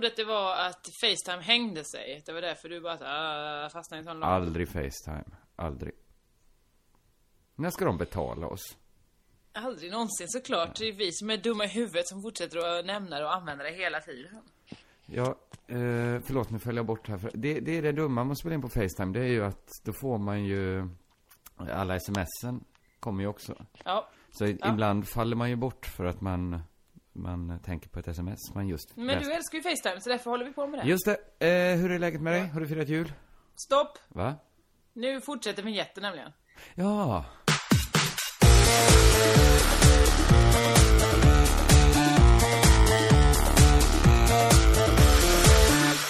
Trodde att det var att Facetime hängde sig. Det var därför du bara uh, fastnade i en sån lag. Aldrig Facetime. Aldrig. När ska de betala oss? Aldrig någonsin såklart. Det är vi som är dumma i huvudet som fortsätter att nämna det och använda det hela tiden. Ja, eh, förlåt nu föll jag bort här. Det, det är det dumma med att spela in på Facetime. Det är ju att då får man ju... Alla smsen kommer ju också. Ja. Så i- ibland faller man ju bort för att man, man tänker på ett sms man just Men läste. du älskar ju Facetime så därför håller vi på med det. Just det. Eh, hur är läget med dig? Har du firat jul? Stopp! Va? Nu fortsätter vignetten nämligen. Ja.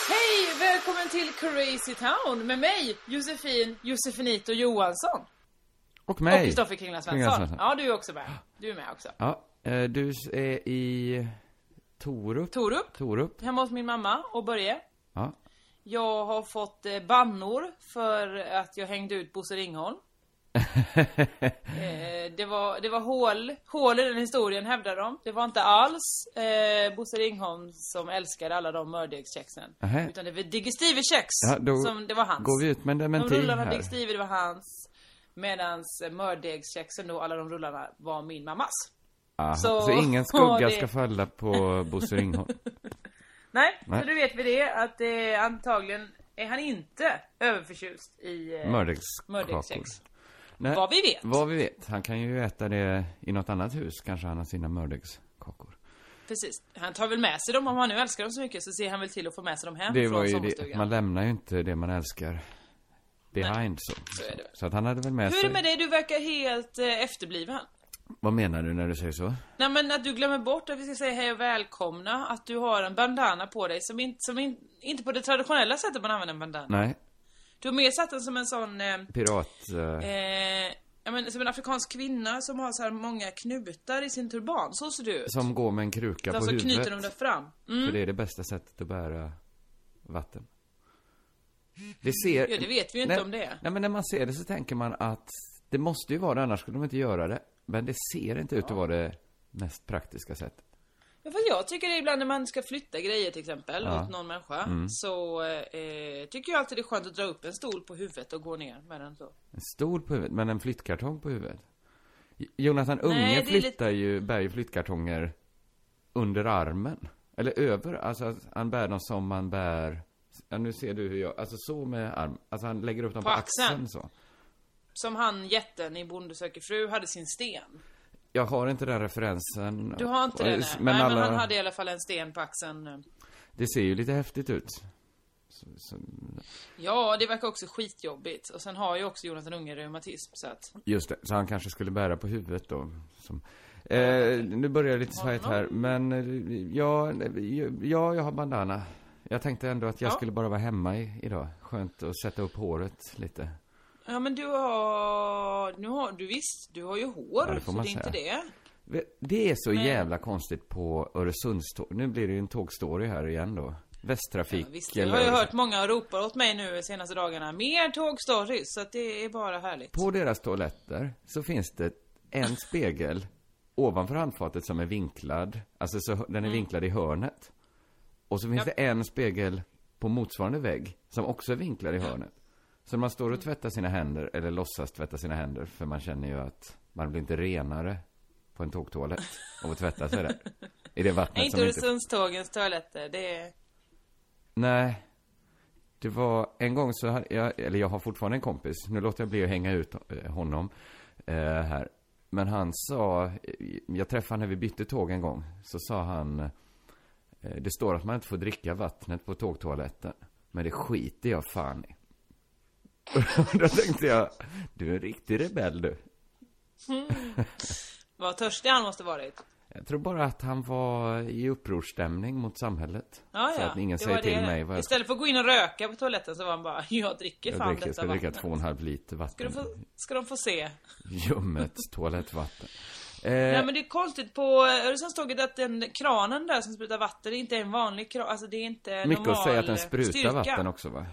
Hej! Välkommen till Crazy Town med mig, Josefin Josefinito Johansson. Och Och mig. Kristoffer Kringland. Svensson. Ja, du är också med. Du är med också. Ja, eh, du är i Torup. Torup, Torup. hemma hos min mamma och Börje. Ja. Jag har fått eh, bannor för att jag hängde ut Bosse Ringholm. eh, det, var, det var hål, hål i den historien hävdar de. Det var inte alls eh, Bosse Ringholm som älskade alla de mördegskexen. Utan det var Digestive-kex Ja, då som det var hans. Går vi ut med en De dementi rullarna här? Digestive det var hans. Medans eh, mördegskexen då, alla de rullarna var min mammas. Aha. Så- Så, ingen skugga det- ska falla på Bosse Ringholm? Nej, Nej. så då vet vi det att eh, antagligen är han inte överförtjust i eh, Mördegskakor. Nej, Vad vi vet. Vad vi vet. Han kan ju äta det i något annat hus. Kanske han har sina mördegskakor. Precis. Han tar väl med sig dem om han nu älskar dem så mycket så ser han väl till att få med sig dem hem Det från var ju det. Man lämnar ju inte det man älskar behind så. så är väl. Så att han hade väl med Hur är sig. det med dig? Du verkar helt eh, efterbliven. Vad menar du när du säger så? Nej men att du glömmer bort att vi ska säga hej och välkomna. Att du har en bandana på dig som, in, som in, inte på det traditionella sättet man använder en bandana. Nej, Du har mer satt den som en sån... Eh, pirat... Eh, eh, ja, men, som en afrikansk kvinna som har så här många knutar i sin turban. Så ser du ut. som går med en kruka Den på så huvudet. knyter de där fram. Mm. För det är det bästa sättet att bära vatten. Det ser... Ja, det vet vi ju inte nej, om det är. Nej, men när man ser det så tänker man att det måste ju vara det, annars skulle de inte göra det. Men det ser inte ut att vara det mest praktiska sättet. Ja, fast jag tycker det ibland när man ska flytta grejer till exempel Ja. Mm. åt någon människa. Så eh, tycker jag alltid det är skönt att dra upp en stol på huvudet och gå ner med den så. En stol på huvudet, men en flyttkartong på huvudet. Jonathan Unge Nej, flyttar ju, bär ju flyttkartonger under armen. Eller över, alltså han bär dem som man bär, ja nu ser du hur jag, alltså så med arm, alltså han lägger upp dem på, På axeln. axeln. så. Som han jätten i Bonde söker fru hade sin sten. Jag har inte den referensen. Du har inte det nej. Men nej, alla, men han hade i alla fall en sten på axeln. eh. det ser ju lite häftigt ut. Så, så, Ja, det verkar också skitjobbigt. Och sen har ju också Jonathan Unge reumatism så att... just det, så han kanske skulle bära på huvudet då. Som, eh, nu börjar det lite svajigt här, men eh, ja, ja, jag har bandana. Jag tänkte ändå att jag Ja. skulle bara vara hemma i, idag. Skönt att sätta upp håret lite. Ja men du har... Nu har du visst, du har ju hår. Ja, det får så man det är inte säga. det. Det är så Men- jävla konstigt på Öresundståg. Nu blir det ju en tågstory här igen då. Västtrafik. Ja, visst, jag eller har ju hört många ropa åt mig nu de senaste dagarna. Mer tågstories, så att det är bara härligt. På deras toaletter så finns det en spegel ovanför handfatet som är vinklad. Alltså så den är Mm. vinklad i hörnet. Och så finns det en spegel på motsvarande vägg som också är vinklad i hörnet. Så man står och tvättar sina händer, eller låtsas tvätta sina händer, för man känner ju att man blir inte renare på en tågtoalett av att tvätta sig där. I det vattnet Nej, inte som inte... Öresundstågens toaletter, det är... Nej. Det var en gång så hade jag, eller jag har fortfarande en kompis, nu låter jag bli att hänga ut eh, honom eh, här. Men han sa, jag träffade honom när vi bytte tåg en gång, så sa han, eh, det står att man inte får dricka vattnet på tågtoaletten. Men det skiter jag fan i. Då tänkte jag, du är en riktig rebell du. Vad törstig han måste varit. Jag tror bara att han var i upprorsstämning mot samhället. Ja, så ja. att ingen det säger till det. mig vad jag ska Istället för att gå in och röka på toaletten så var han bara, jag dricker fan jag dricker. Jag detta ska dricka vattnet. två och en halv liter Ska, vatten. du få, ska de få se? Ljummet toalettvatten. Eh, Nej men det är konstigt på Öresundståget att den kranen där som sprutar vatten, det är inte en vanlig kran, alltså det är inte Mycket normal att säga att den sprutar styrka. vatten också va?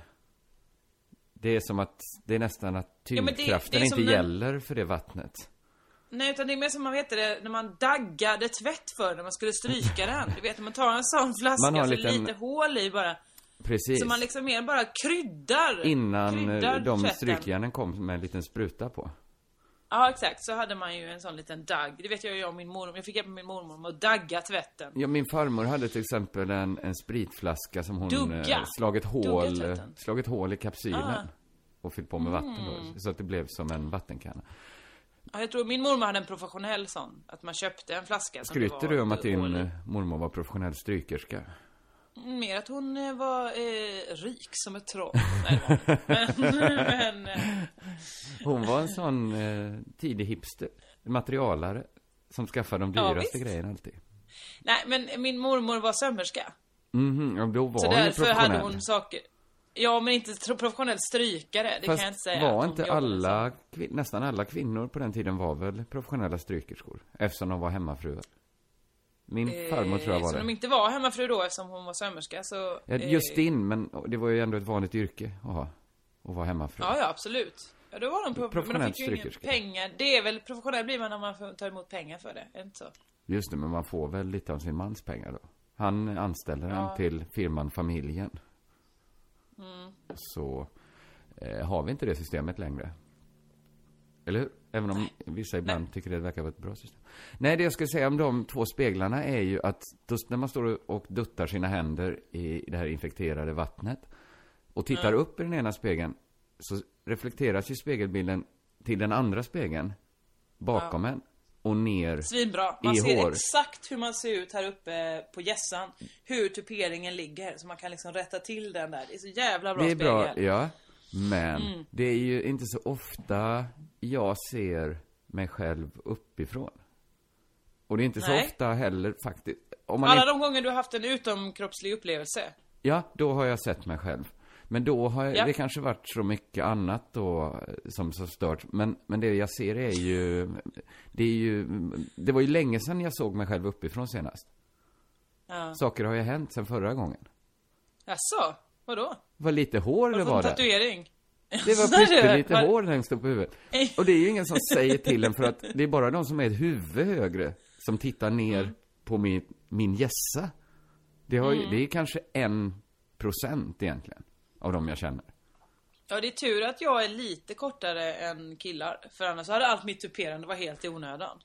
Det är som att, det är nästan att Ja, tyngdkraften är inte den- gäller för det vattnet. Nej utan det är mer som man vet det, när man daggade tvätt för när man skulle stryka den. Du vet när man tar en sån flaska Man har så liten- lite hål i bara. Precis. Så man liksom mer bara kryddar. Innan kryddar eh, de tvätten. strykjärnen kom med en liten spruta på. Ja exakt, så hade man ju en sån liten dagg. Det vet jag ju om min mormor. Jag fick hjälpa min mormor med att dagga tvätten. Ja, min farmor hade till exempel en, en spritflaska som hon Dugga. eh, slagit Dugga hål, tvätten. slagit hål i kapsylen. Ah. Mm. Och fyllt på med vatten då, så att det blev som en vattenkanna. Ja, jag tror min mormor hade en professionell sån. Att man köpte en flaska som det Skryter var du om att din eh, mormor var professionell strykerska? Mer att hon eh, var eh, rik som ett troll. Nej, men, men eh, Hon var en sån eh, tidig hipster, materialare, som skaffade de Ja, dyraste visst. grejerna alltid. Nej, men min mormor var sömmerska. Mhm, ja, då var Så hon därför professionell. hade hon saker. Ja, men inte professionell strykare. Det Fast kan jag inte säga. var inte alla, som. kvin- nästan alla kvinnor på den tiden var väl professionella strykerskor? Eftersom de var hemmafruar. Min farmor tror jag var Så det. de inte var hemmafru då eftersom hon var sömmerska så... Ja, eh, just din, men det var ju ändå ett vanligt yrke att ha. Att vara hemmafru. Ja, ja, absolut. Ja, då var de pro- men de fick ju inga pengar. Det är väl, professionell blir man när man får ta emot pengar för det, är det inte så? Just det, men man får väl lite av sin mans pengar då. Han anställer en till firman Familjen. Mm. Så eh, har vi inte det systemet längre. Eller hur? Även om vissa ibland tycker det verkar vara ett bra system. Nej, det jag skulle säga om de två speglarna är ju att när man står och duttar sina händer i det här infekterade vattnet och tittar upp i den ena spegeln så reflekteras ju spegelbilden till den andra spegeln bakom en och ner Svinbra. Man I ser hår. exakt hur man ser ut här uppe på gässan. Hur tuperingen ligger. Så man kan liksom rätta till den där. Det är så jävla bra Det är bra, spegel. ja. Men Mm. det är ju inte så ofta jag ser mig själv uppifrån. Och det är inte så Nej. ofta heller faktiskt. Om man Alla inte, de gånger du har haft en utomkroppslig upplevelse. Ja, då har jag sett mig själv. Men då har jag, Ja. det kanske varit så mycket annat då eh, som så stört. Men, men det jag ser är ju, det är ju, det var ju länge sedan jag såg mig själv uppifrån senast. Ja. Saker har ju hänt sedan förra gången. Jaså? Vadå? Vad lite hår det var där. tatuering? Det var pyttelite Var- hår längst upp på huvudet. Och det är ju ingen som säger till en för att det är bara de som är ett huvud högre som tittar ner Mm. på min, min gässa. Det, har Mm. det är kanske en procent egentligen av de jag känner. Ja, det är tur att jag är lite kortare än killar. För annars hade allt mitt tuperande varit helt i onödan.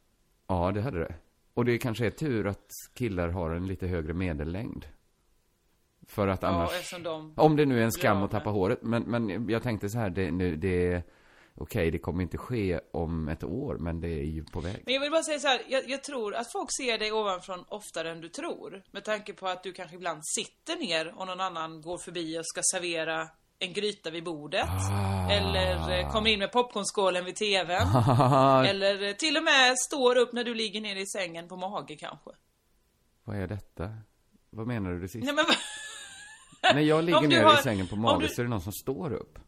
Ja, det hade det. Och det kanske är tur att killar har en lite högre medellängd. För att Ja, annars... eftersom de... Om det nu är en skam Ja, att tappa men- håret. Men, men jag tänkte så här, det, nu, det Okej, det kommer inte ske om ett år, men det är ju på väg. Men jag vill bara säga så här, jag, jag tror att folk ser dig ovanifrån oftare än du tror. Med tanke på att du kanske ibland sitter ner och någon annan går förbi och ska servera en gryta vid bordet. Ah. Eller eh, kommer in med popcornskålen vid TVn. eller eh, till och med står upp när du ligger ner i sängen på mage kanske. Vad är detta? Vad menar du det sista? Nej men När jag ligger ner har- i sängen på mage du- så är det någon som står upp.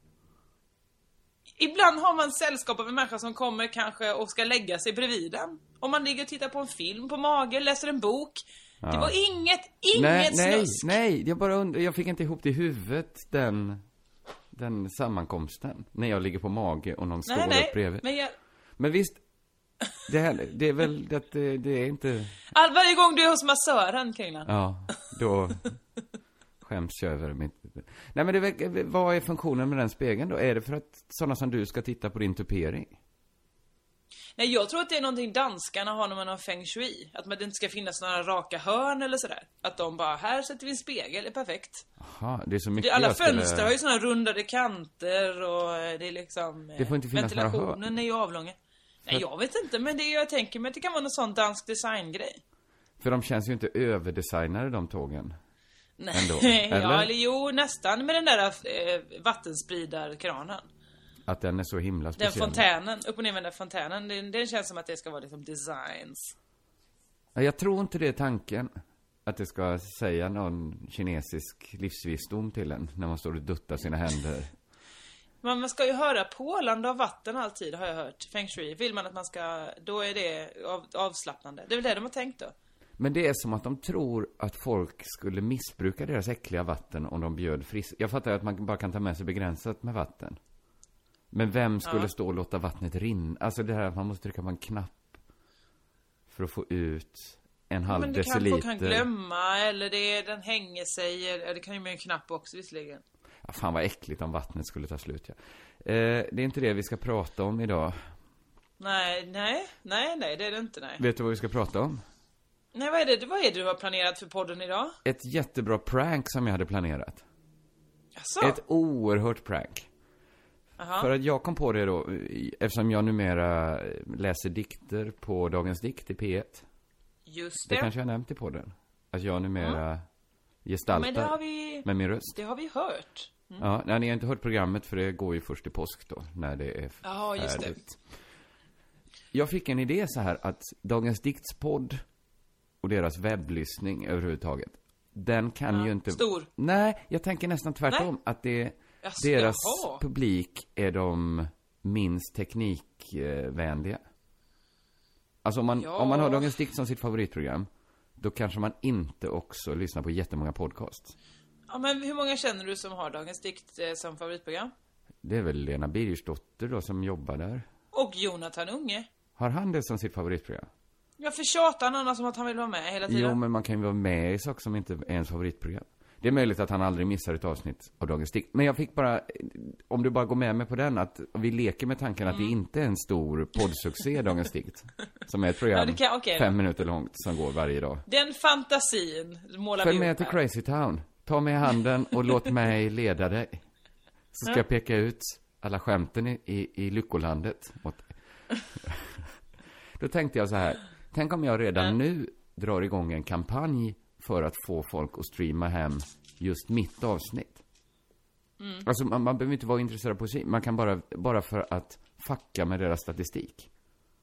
Ibland har man sällskap av en människa som kommer kanske och ska lägga sig bredvid en. Om man ligger och tittar på en film på mage, läser en bok. Det var inget, inget nej, nej, snusk. nej, jag bara undrar, jag fick inte ihop det i huvudet, den, den sammankomsten. När jag ligger på mage och någon står nej, upp nej. bredvid. Men, Men jag, visst, det, här, det är väl att det, det är inte, all, varje gång du är hos massören, Kringlan. ja, då skäms jag över mitt... Nej men det, vad är funktionen med den spegeln då? Är det för att sådana som du ska titta på din tupering? Nej, jag tror att det är någonting danskarna har med någon feng shui. Att det inte ska finnas några raka hörn eller sådär. Att de bara, här sätter vi en spegel, det är perfekt. Jaha, det är så mycket Det, alla skulle... fönster har ju såna rundade kanter och eh, det är liksom... eh, Det får inte finnas några hörn. Ventilationen är ju avlånga. Nej, jag vet inte, men det jag tänker mig att det kan vara någon sån dansk designgrej. För de känns ju inte överdesignade de tågen. Nej, Ändå, ja, eller? eller jo, nästan med den där eh, vattenspridarkranen. Att den är så himla Den speciell. fontänen, upp och ner med den fontänen, den, den känns som att det ska vara liksom designs. Ja, Jag tror inte det är tanken. Att det ska säga någon kinesisk livsvisdom till en när man står och duttar sina händer. Men man ska ju höra pålande av vatten alltid, har jag hört. Feng shui. Vill man att man ska, då är det av, avslappnande. Det är väl det de har tänkt då? Men det är som att de tror att folk skulle missbruka deras äckliga vatten om de bjöd frisk. Jag fattar ju att man bara kan ta med sig begränsat med vatten. Men vem skulle Ja. stå och låta vattnet rinna? Alltså det här att man måste trycka på en knapp. För att få ut en halv Men det kan, deciliter. folk kan glömma, eller det, den hänger sig, eller det kan ju med en knapp också visserligen. Ja, fan vad äckligt om vattnet skulle ta slut ja. Eh, det är inte det vi ska prata om idag. Nej, nej, nej, nej, det är det inte, nej. Vet du vad vi ska prata om? Nej, vad är det, vad är det du har planerat för podden idag? Ett jättebra prank som jag hade planerat. Jaså? Ett oerhört prank. Jaha. För att jag kom på det då, eftersom jag numera läser dikter på Dagens Dikt i P1. Just Det det. kanske jag nämnt i podden. Att jag numera gestaltar Men det har vi, med min röst. det har vi hört. Ja, nej, ni har inte hört programmet för det går ju först i påsk då, när det är Ja, just det. Jag fick en idé så här att Dagens Dikts podd och deras webblyssning överhuvudtaget, den kan Ja, ju inte... stor. Nej, jag tänker nästan tvärtom. Nej. Att det, Jaså, deras jaha. publik är de minst teknikvänliga. Alltså om man, Ja. om man har Dagens Dikt som sitt favoritprogram, då kanske man inte också lyssnar på jättemånga podcasts. Ja, men hur många känner du som har Dagens Dikt eh, som favoritprogram? Det är väl Lena Birgersdotter då som jobbar där. Och Jonathan Unge. Har han det som sitt favoritprogram? Varför tjatar han annars om att han vill vara med hela tiden? Jo, men man kan ju vara med i saker som inte är ens favoritprogram. Det är möjligt att han aldrig missar ett avsnitt av Dagens Dikt. Men jag fick bara, om du bara går med mig på den, att vi leker med tanken att det Mm. inte är en stor poddsuccé, Dagens Dikt. Som är ett program, Ja, kan- då. fem minuter långt, som går varje dag. Den fantasin målar Följ vi med upp till här. Crazy Town. Ta mig i handen och låt mig leda dig. Så ska jag peka ut alla skämten i, i, i lyckolandet. Då tänkte jag så här. Tänk om jag redan nu drar igång en kampanj för att få folk att streama hem just mitt avsnitt. Mm. Alltså man, man behöver inte vara intresserad av poesi. Man kan bara, bara för att fucka med deras statistik.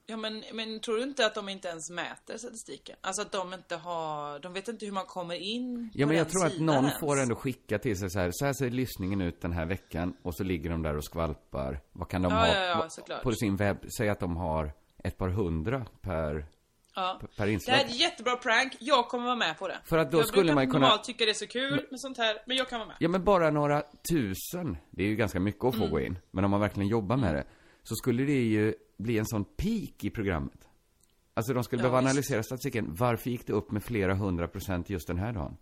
Ja, men, men tror du inte att de inte ens mäter statistiken? Alltså att de inte har... De vet inte hur man kommer in Ja, på men jag tror att någon ens. får ändå skicka till sig så här, så här ser lyssningen ut den här veckan och så ligger de där och skvalpar. Vad kan de Ja, ha ja, ja, på sin webb? Säg att de har ett par hundra per, Ja. per Det inslag. här är ett jättebra prank, jag kommer vara med på det. För att då jag skulle man kunna- normalt tycka det är så kul med sånt här, men jag kan vara med. Ja, men bara några tusen, det är ju ganska mycket att få Mm. gå in. Men om man verkligen jobbar med det, så skulle det ju bli en sån peak i programmet. Alltså de skulle Ja, behöva visst. analysera statistiken. Varför gick det upp med flera hundra procent just den här dagen?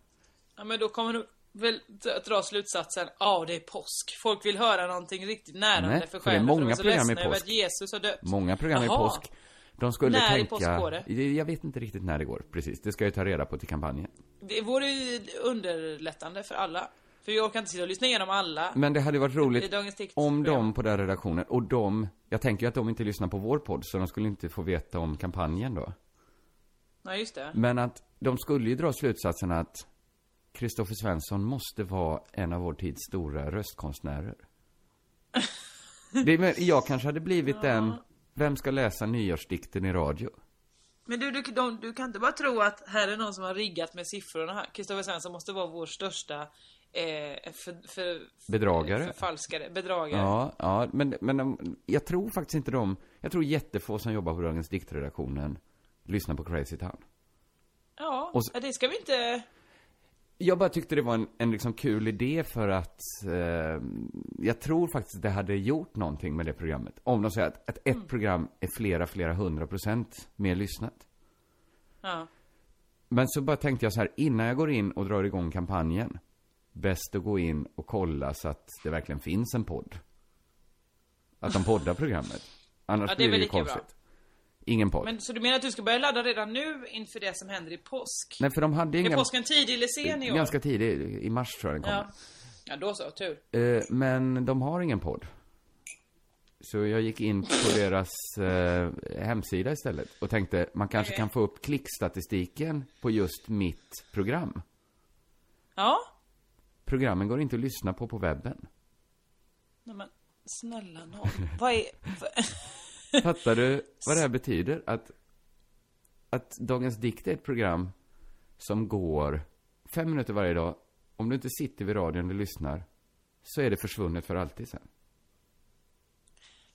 Ja, men då kommer du väl dra slutsatsen, ja det är påsk. Folk vill höra någonting riktigt närande Nej, för för det är själen. många de är så program i påsk. Jesus har dött. Många program i Jaha. påsk. De skulle När i tänka... påsk går det? Jag vet inte riktigt när det går, precis. Det ska jag ta reda på till kampanjen. Det vore ju underlättande för alla. För jag kan inte sitta och lyssna igenom alla. Men det hade varit I roligt om de på den redaktionen, och de, jag tänker ju att de inte lyssnar på vår podd, så de skulle inte få veta om kampanjen då. Ja, just det. Men att de skulle ju dra slutsatsen att Kristoffer Svensson måste vara en av vår tids stora röstkonstnärer. Det jag kanske hade blivit den, vem ska läsa nyårsdikten i radio? Men du, du, de, du kan inte bara tro att här är någon som har riggat med siffrorna här. Kristoffer Svensson måste vara vår största eh, för, för, Bedragare. Förfalskare. Bedragare. Ja, ja, men, men de, jag tror faktiskt inte de, jag tror jättefå som jobbar på Dagens diktredaktionen lyssnar på Crazy Town. Ja, Och det ska vi inte... Jag bara tyckte det var en, en liksom kul idé för att eh, jag tror faktiskt det hade gjort någonting med det programmet. Om de säger att, att ett program är flera, flera hundra procent mer lyssnat. Ja. Men så bara tänkte jag så här, innan jag går in och drar igång kampanjen, bäst att gå in och kolla så att det verkligen finns en podd. Att de poddar programmet. Annars Ja, det blir det ju lika bra. Ingen podd. Men så du menar att du ska börja ladda redan nu inför det som händer i påsk? Nej, för de hade Är inga... påsken tidig eller sen i år? Ganska tidigt, i mars tror jag den Ja. kom. Ja, då så. Tur. Eh, men de har ingen podd. Så jag gick in på deras eh, hemsida istället och tänkte man kanske Okej. kan få upp klickstatistiken på just mitt program. Ja. Programmen går inte att lyssna på på webben. Nej, men snälla nån. Vad är... Fattar du vad det här betyder? Att, att Dagens Dikt är ett program som går fem minuter varje dag. Om du inte sitter vid radion och lyssnar så är det försvunnet för alltid sen.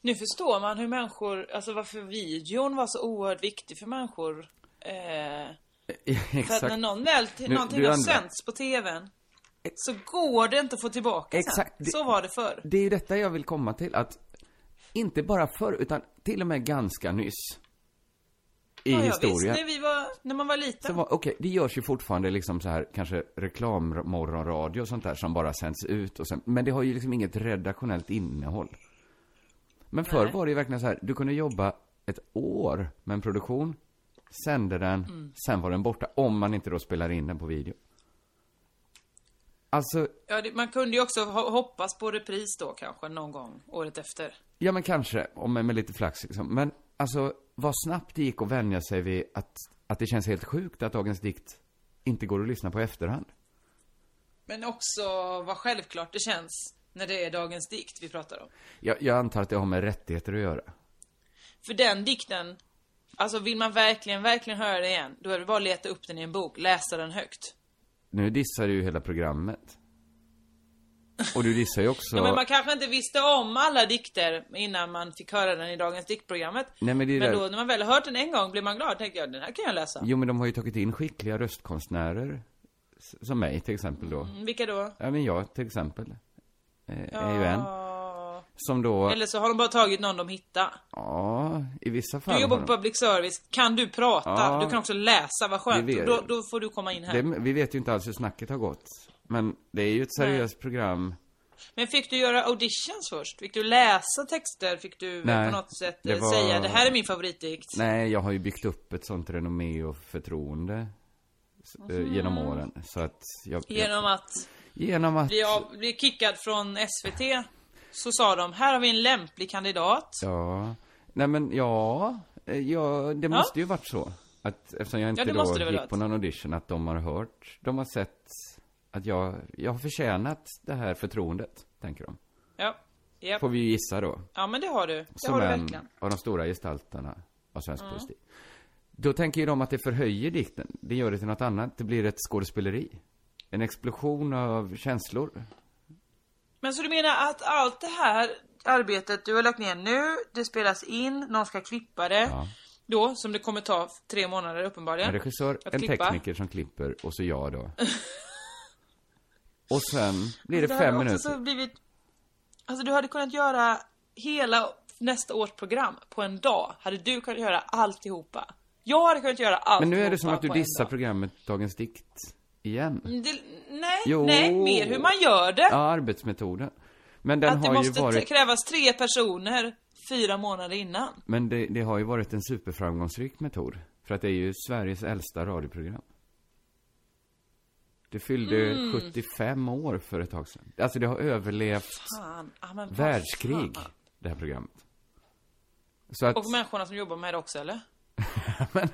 Nu förstår man hur människor, alltså varför videon var så oerhört viktig för människor. Eh, för att när Exakt. någon väl, Nu- någonting har sänts på TVn. Så går det inte att få tillbaka Exakt. sen. Så var det förr. Det är ju detta jag vill komma till, att inte bara förr, utan till och med ganska nyss. I ja, ja, historien. Visst, när, vi var, när man var liten. Okej, det görs ju fortfarande liksom så här, kanske reklammorgonradio och sånt där som bara sänds ut och sen, men det har ju liksom inget redaktionellt innehåll. Men förr var det ju verkligen så här, du kunde jobba ett år med en produktion, sände den, Mm. sen var den borta, om man inte då spelar in den på video. Alltså, Ja, det, man kunde ju också ho- hoppas på repris då kanske någon gång året efter. Ja, men kanske, om med lite flax liksom. Men alltså, vad snabbt det gick att vänja sig vid att, att det känns helt sjukt att Dagens Dikt inte går att lyssna på i efterhand. Men också vad självklart det känns när det är Dagens dikt vi pratar om. Jag, jag antar att det har med rättigheter att göra. För den dikten, alltså vill man verkligen, verkligen höra det igen, då är det bara att leta upp den i en bok, läsa den högt. Nu dissar du ju hela programmet. Och du dissar ju också... Ja, men man kanske inte visste om alla dikter innan man fick höra den i Dagens diktprogrammet. Nej, men det är Men där- då när man väl har hört den en gång blir man glad, tänker jag, den här kan jag läsa. Jo, men de har ju tagit in skickliga röstkonstnärer. Som mig till exempel då. Mm, Vilka då? Ja, men jag till exempel. eh, Är ju en. Ja. Som då, Eller så har de bara tagit någon de hittar. ja, i vissa fall Du jobbar på de- public service, kan du prata? Ja. Du kan också läsa, vad skönt. Vet- Då, då får du komma in här. det, Vi vet ju inte alls hur snacket har gått. Men det är ju ett seriöst program. Men fick du göra auditions först? Fick du läsa texter? Fick du Nej, på något sätt det eh, var- säga det här är min favoritdikt? Nej, jag har ju byggt upp ett sånt renommé och förtroende eh, genom åren. Så att jag... Genom att Genom att... bli, av, bli kickad från SVT så sa de, här har vi en lämplig kandidat. Ja. Nej men ja, eh, ja det Ja. måste ju varit så. Att eftersom jag inte det då gick varit. på någon audition, att de har hört, de har sett att jag, jag har förtjänat det här förtroendet, tänker de. Ja, ja. Får vi ju gissa då. ja men det har du. Det Som har du en verkligen. av de stora gestalterna av svensk politik. Då tänker ju de att det förhöjer dikten. Det gör det till något annat. Det blir ett skådespeleri. En explosion av känslor. Men så du menar att allt det här arbetet du har lagt ner nu, det spelas in, någon ska klippa det. Ja. Då, som det kommer ta tre månader uppenbarligen. En regissör, en klippa. tekniker som klipper och så jag då. och sen blir det Det fem minuter. så blivit... Alltså du hade kunnat göra hela nästa års program på en dag. Hade du kunnat göra alltihopa. Jag hade kunnat göra allt Men nu är det som att du dissar programmet Dagens Dikt igen. Det, nej, Jo. nej, mer hur man gör det. Ja, arbetsmetoden. Men den att det har ju måste varit... krävas tre personer fyra månader innan. Men det, det har ju varit en superframgångsrik metod. För att det är ju Sveriges äldsta radioprogram. Det fyllde Mm. 75 år för ett tag sedan. Alltså det har överlevt vad världskrig, fan. det här programmet. Så att, Och människorna som jobbar med det också eller? men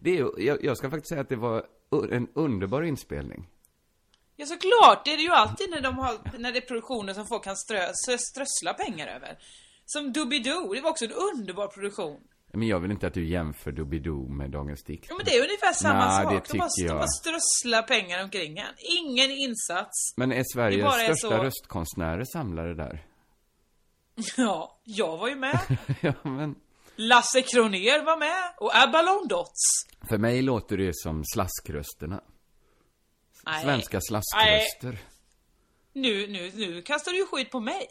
det är ju, jag, jag ska faktiskt säga att det var en underbar inspelning. Ja såklart, det är det ju alltid när, de har, när det är produktioner som folk kan strö, strö, strössla pengar över. Som Doobidoo, det var också en underbar produktion. Men jag vill inte att du jämför Doobidoo med Dagens Dikt. Ja men det är ungefär samma Nej, sak. det de, bara, de bara strösslar pengar omkring en. Ingen insats. Men är Sveriges är största så- röstkonstnärer samlade där? Ja, jag var ju med. ja, men Lasse Kroner var med. Och Abalone Dots. för mig låter det som slaskrösterna. Nej. Svenska slaskröster. Nu, nu, nu kastar du ju skit på mig.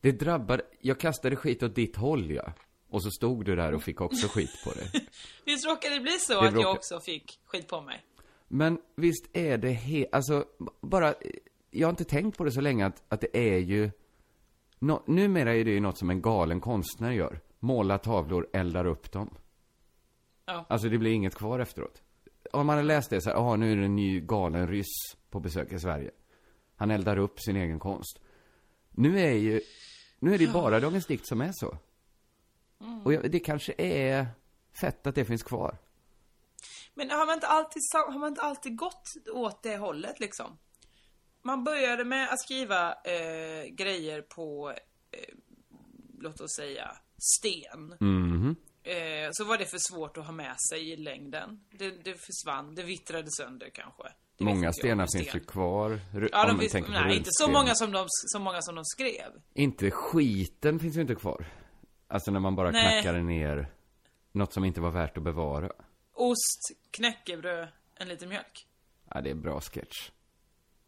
Det drabbar, jag kastade skit åt ditt håll ja. Och så stod du där och fick också skit på det. Visst råkade det bli så Det att jag råkar- också fick skit på mig? Men visst är det he, alltså, bara, jag har inte tänkt på det så länge att, att det är ju, no, numera är det ju något som en galen konstnär gör. Måla tavlor, eldar upp dem. Ja. Alltså det blir inget kvar efteråt. Om man har läst det så här, ja nu är det en ny galen ryss på besök i Sverige. Han eldar upp sin egen konst. Nu är ju, nu är det ju bara Dagens Dikt som är så. Och jag, det kanske är fett att det finns kvar. Men har man inte alltid, har man inte alltid gått åt det hållet liksom? Man började med att skriva eh, grejer på, eh, låt oss säga, sten. Mhm. Eh, så var det för svårt att ha med sig i längden. Det, det försvann, det vittrade sönder kanske. Det Många stenar sten. finns ju kvar. Ja, de finns, nej, inte så många, som de, så många som de skrev. Inte skiten finns ju inte kvar. Alltså när man bara Nej. knackade ner något som inte var värt att bevara. Ost, knäckebröd, en liter mjölk. Ja, det är bra sketch.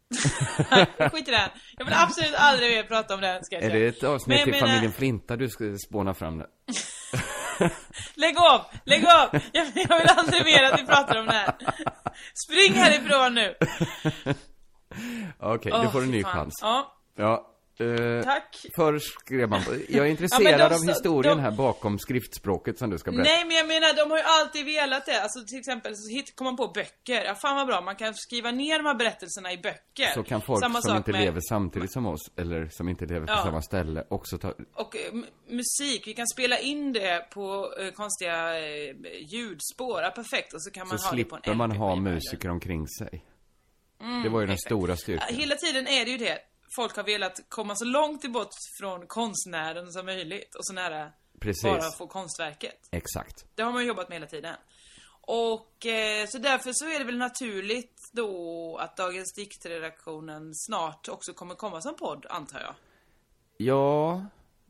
Skit i den. Jag vill absolut aldrig mer prata om den sketchen. Är det ett avsnitt Men jag menar- familjen Flinta du ska spåna fram det? Lägg av! Lägg av! Jag, jag vill aldrig mer att vi pratar om det här. Spring härifrån nu! Okej, du Åh, får en fy ny fan. chans. Ja, Ja. Eh, tack. förr skrev man, jag är intresserad de av historien de- här bakom skriftspråket som du ska berätta. Nej men jag menar, de har ju alltid velat det. Alltså till exempel så hit, kom man på böcker. Ja fan vad bra, man kan skriva ner de här berättelserna i böcker. Så kan folk Samma som inte med, lever samtidigt som oss, eller som inte lever på Ja. samma ställe, också ta... Och eh, musik, vi kan spela in det på eh, konstiga eh, ljudspår. Ja, perfekt. Och så kan man Så ha det på en slipper man ha musiker omkring sig. det var ju den exakt. stora Ja, styrkan. Hela tiden är det ju det. Folk har velat komma så långt bort från konstnären som möjligt och så nära Precis. bara få konstverket. Exakt. Det har man jobbat med hela tiden. Och eh, så därför så är det väl naturligt då att Dagens Diktredaktionen snart också kommer komma som podd, antar jag. Ja,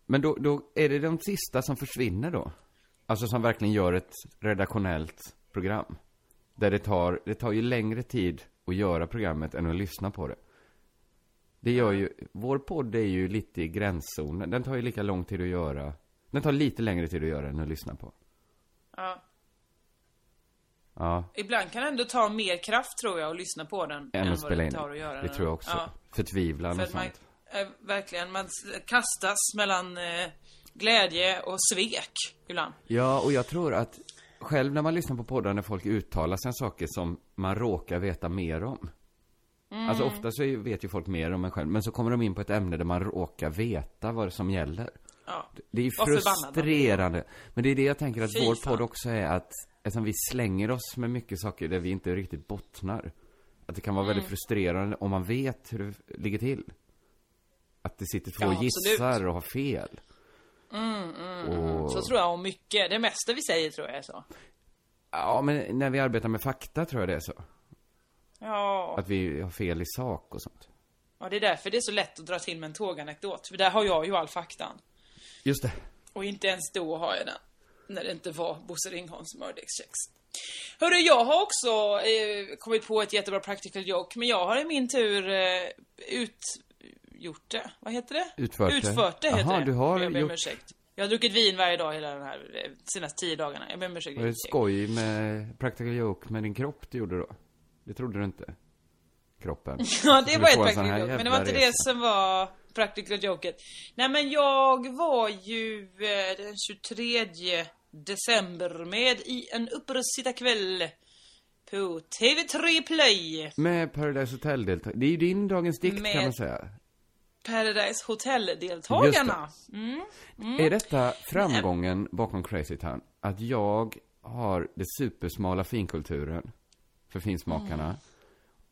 men då, då är det de sista som försvinner då? Alltså som verkligen gör ett redaktionellt program. Där det tar, det tar ju längre tid att göra programmet än att lyssna på det. Det gör ju, vår podd är ju lite i gränszonen. Den tar ju lika lång tid att göra. Den tar lite längre tid att göra än att lyssna på. Ja. Ja, Ibland kan det ändå ta mer kraft tror jag att lyssna på den än att vad spela in. tar att göra Det den. tror jag också. Ja, Förtvivlan för och att man, sånt. eh, verkligen, man kastas mellan eh, glädje och svek ibland. Ja, och jag tror att själv när man lyssnar på poddar när folk uttalar sig om saker som man råkar veta mer om. Mm. Alltså ofta så vet ju folk mer om en själv, men så kommer de in på ett ämne där man råkar veta vad det som gäller. Ja. Det är ju frustrerande. Men det är det jag tänker att Fy vår podd också är att, eftersom vi slänger oss med mycket saker där vi inte riktigt bottnar. Att det kan vara Mm. väldigt frustrerande om man vet hur det ligger till. Att det sitter två Ja, absolut. gissar och har fel. och... Så tror jag om mycket. Det mesta vi säger tror jag är så. Ja, men när vi arbetar med fakta tror jag det är så. Ja. Att vi har fel i sak och sånt. ja, det är därför det är så lätt att dra till med en tåganekdot. För där har jag ju all faktan. Just det. Och inte ens då har jag den. När det inte var Bosse Ringholms mördekskex. Hörru, jag har också eh, kommit på ett jättebra practical joke, men jag har i min tur eh, utgjort det. Vad heter det? Utfört det. Utfört det heter Jaha, det. du har jag ber gjort- ursäkt. Jag har druckit vin varje dag hela den här eh, senaste tio dagarna. Jag ber om ursäkt. Var det skoj med practical joke med din kropp du gjorde då? Det trodde du inte? Kroppen. Ja, det var ett practical här joke, men det var inte det resa. som var practical joket. Nej men jag var ju eh, den 23 december med i en uppesittarkväll på TV3 Play. Med Paradise Hotel-deltagare. Det är ju din Dagens Dikt kan Med- man säga. Paradise Hotel-deltagarna. Är detta framgången bakom Crazy Town? Att jag har det supersmala finkulturen för finsmakarna.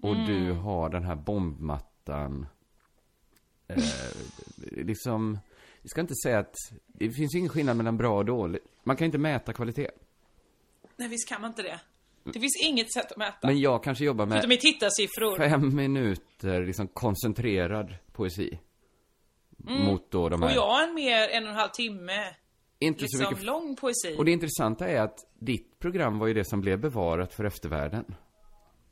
Och du Mm. har den här bombmattan. Eh, liksom, vi ska inte säga att det finns ingen skillnad mellan bra och dåligt. Man kan inte mäta kvalitet. Nej visst kan man inte det. Det finns inget sätt att mäta. Men jag kanske jobbar med Förutom i tittarsiffror. fem minuter liksom koncentrerad poesi. Mot då de Och här. jag en mer en och en halv timme. inte så Liksom mycket lång poesi. Och det intressanta är att ditt program var ju det som blev bevarat för eftervärlden.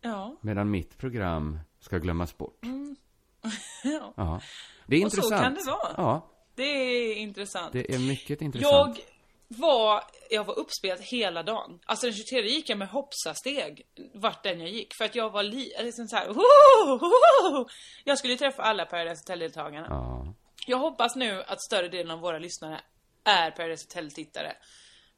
Ja. Medan mitt program ska glömmas bort. ja. Ja. Det är Och så intressant. kan det vara. Ja, Det är intressant. det är mycket intressant. Jag var, jag var uppspelad hela dagen. Alltså den 23 gick jag med hoppsasteg vart den jag gick. För att jag var li, liksom så här, "Woho! Woho!" Jag skulle ju träffa alla Paradise Hotel-deltagarna. Ja. Jag hoppas nu att större delen av våra lyssnare är Paradise Hotel-tittare.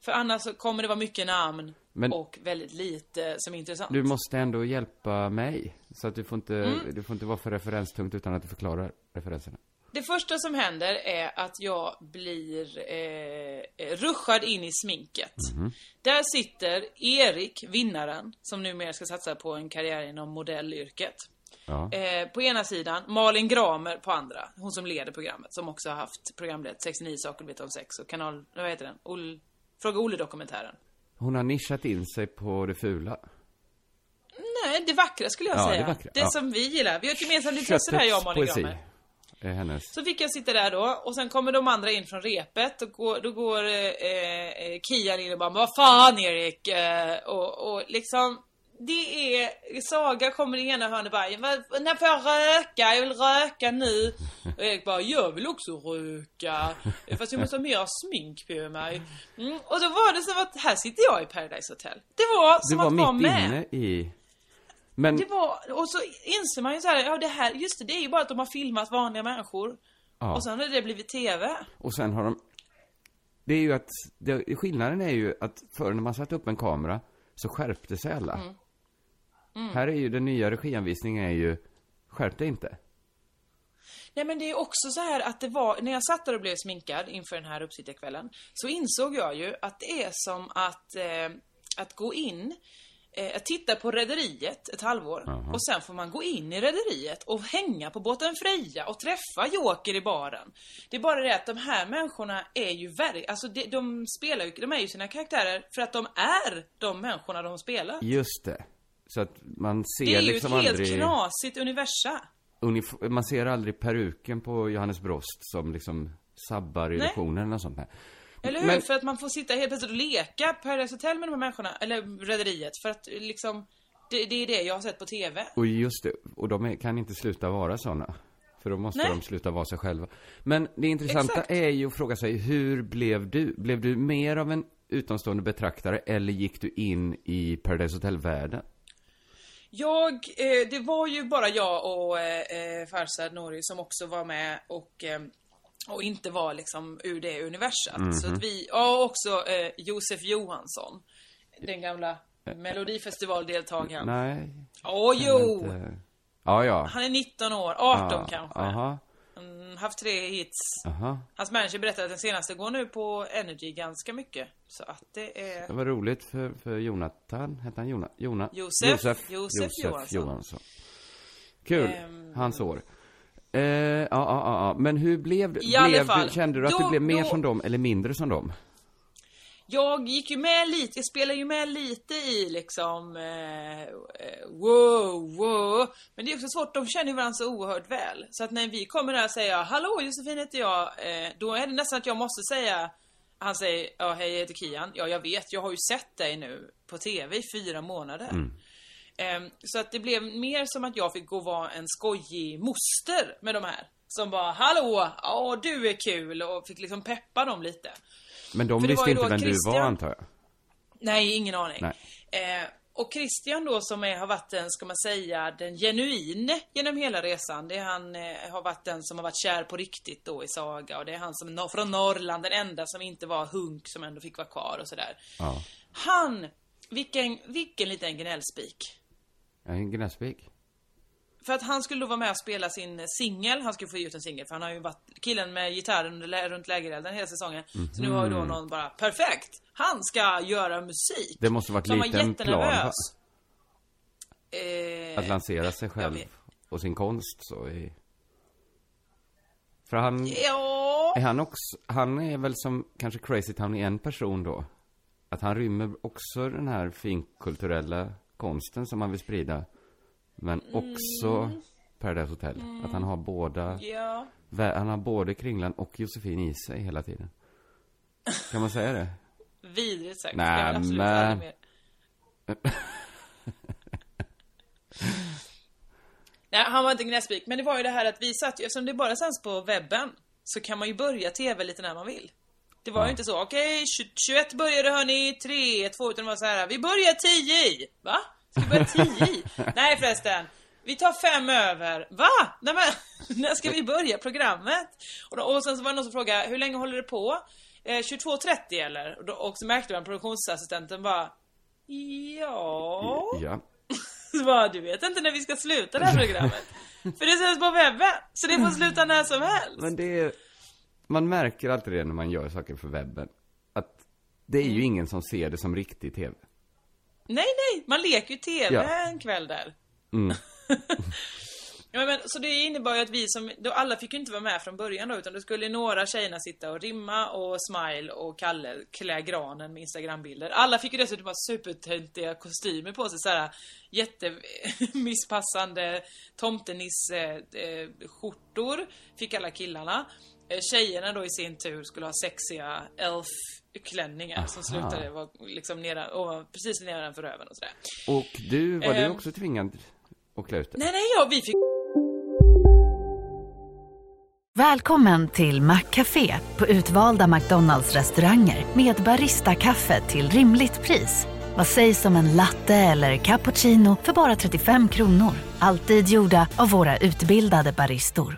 För annars så kommer det vara mycket namn Men- och väldigt lite som är intressant. Du måste ändå hjälpa mig. Så att du får inte, Mm. du får inte vara för referenstungt utan att du förklarar referenserna. Det första som händer är att jag blir eh, ruschad in i sminket. Mhm. Där sitter Erik, vinnaren, som numera ska satsa på en karriär inom modellyrket. Ja. Eh, på ena sidan, Malin Gramer på andra. Hon som leder programmet, som också har haft programlet 69 saker du vet om sex och kanal, vad heter den? Ol, Fråga Olle-dokumentären. Hon har nischat in sig på det fula. Nej, det vackra skulle jag Ja, säga. det vackra, det ja. som vi gillar. Vi har ett gemensamt intresse där, jag och Malin är hennes. Så fick jag sitta där då, och sen kommer de andra in från repet, och går, då går eh, eh, Kian in och bara vad fan Erik?' Eh, och, och liksom det är, Saga kommer i ena hörnet bara "Vad- 'När får jag röka? Jag vill röka nu' Och Erik bara 'Jag vill också röka' Fast jag måste ha mer smink på mig mm, Och då var det som att, här sitter jag i Paradise Hotel Det var Du som var att vara mitt med inne i... Men, det var, och så inser man ju så här, ja det här, just det, det är ju bara att de har filmat vanliga människor ja. Och sen har det blivit TV Och sen har de... Det är ju att, det, skillnaden är ju att förr när man satte upp en kamera så skärpte sig alla. Mm. Här är ju den nya regianvisningen är ju, skärp dig inte. Nej men det är också så här att det var, när jag satt där och blev sminkad inför den här uppsittarkvällen Så insåg jag ju att det är som att, eh, att gå in eh, att titta på Rederiet ett halvår och sen får man gå in i Rederiet och hänga på båten Freja och träffa Joker i baren. Det är bara det att de här människorna är ju verk... Alltså de, de spelar ju, de är ju sina karaktärer för att de är de människorna de spelar. Just det. Så att man ser Det är ju liksom ett helt aldrig... knasigt universum. Unif- man ser aldrig peruken på Johannes Brost som liksom sabbar illusionen något sånt där. Eller hur? Men- För att man får sitta helt plötsligt och leka Paradise Hotel med de här människorna, eller Rederiet, för att liksom det, det är det jag har sett på TV. Och just det, och de är, kan inte sluta vara sådana. För då måste Nej. de sluta vara sig själva. Men det intressanta Exakt. är ju att fråga sig, hur blev du? Blev du mer av en utomstående betraktare eller gick du in i Paradise Hotel-världen? Jag, eh, det var ju bara jag och eh, eh, Farzad Nouri som också var med och eh, och inte var liksom ur det universat. Så att vi, ja också eh, Josef Johansson. Den gamla Melodifestivaldeltagaren. Nej. Åh jo! Inte... Ja, ja. Han är 19 år, 18 ja, kanske. Aha, Haft tre hits. aha. Hans manager berättade att den senaste går nu på Energy ganska mycket. Så att det är... Det var roligt för, för Jonathan, hette han Jona, Jona? Josef. Josef, Josef Johansson. Johansson. Kul, Ehm. hans år. Eh, ja, ja, ja, men hur blev det? I alla blev, fall, du- Kände du att då- du blev mer då- som dem eller mindre som dem? Jag gick ju med lite, jag spelade ju med lite i liksom eh, eh, wow, wow. Men det är också svårt, de känner ju varandra så oerhört väl. Så att när vi kommer där och säger Hallå Josefin heter jag, eh, då är det nästan att jag måste säga Han säger, ja hej jag heter Kian. Ja jag vet, jag har ju sett dig nu på TV i fyra månader. Ehm, så att det blev mer som att jag fick gå och vara en skojig moster med de här. Som bara, hallå, ja du är kul och fick liksom peppa dem lite. Men de visste inte vem du var Christian- antar jag? Nej, ingen aning. Nej. Eh, och Christian då som är, har varit den, ska man säga, den genuine genom hela resan. Det är han eh, har varit den som har varit kär på riktigt då i Saga. Och det är han som från Norrland, den enda som inte var hunk som ändå fick vara kvar och sådär. Ja. Han, vilken, vilken liten gnällspik. En gnällspik? För att han skulle då vara med och spela sin eh, singel, han skulle få ge ut en singel för han har ju varit killen med gitarren runt lägerelden hela säsongen. Så nu har ju då någon bara, perfekt! Han ska göra musik! Mhm. Det måste varit Så var liten plan. Eh, Att lansera sig själv och sin konst så i... För han, ja, är han också, han är väl som kanske Crazy Town i en person då? Att han rymmer också den här finkulturella konsten som han vill sprida. Men också Paradise Hotel. Att han har båda, ja. han har både Kringlan och Josefin i sig hela tiden. Kan man säga det? Vidrigt sagt. Nej, men-. Nej, han var inte gnällspik. Men det var ju det här att vi satt ju, eftersom det bara sänds på webben, så kan man ju börja TV lite när man vill. Det var ju inte så, okej, 20 21 började hörni, 3, 2, utan det var så här, vi börjar 10 i. Va? Ska vi börja 10 i? Nej förresten. Vi tar fem över. Va? Nej men, när ska vi börja programmet? Och, då, och sen så var det någon som frågade, hur länge håller det på? eh, 22.30 eller? Och, då, och så märkte man produktionsassistenten bara Ja... Ja. Så bara, du vet inte när vi ska sluta det här programmet. För det sänds på webben, så det får sluta när som helst. Men det är, man märker alltid det när man gör saker för webben. Att det är ju ingen som ser det som riktig tv. Nej, nej, man leker ju TV Ja. en kväll där. Mm. Ja, men, så det innebar ju att vi som, då alla fick ju inte vara med från början då, utan då skulle några tjejerna sitta och rimma och Smile och Kalle klä granen med instagrambilder. Alla fick ju dessutom ha supertöntiga kostymer på sig, såhär jättemisspassande tomtenisse eh, skjortor fick alla killarna. Eh, Tjejerna då i sin tur skulle ha sexiga elf-klänningar som slutade vara liksom nedan, och precis nedanför röven och sådär. Och du, var du Ehm. också tvingad att klä ut dig? Nej, nej, ja, vi fick Välkommen till Maccafé på utvalda McDonalds restauranger med Baristakaffe till rimligt pris. Vad sägs om en latte eller cappuccino för bara 35 kronor? Alltid gjorda av våra utbildade baristor.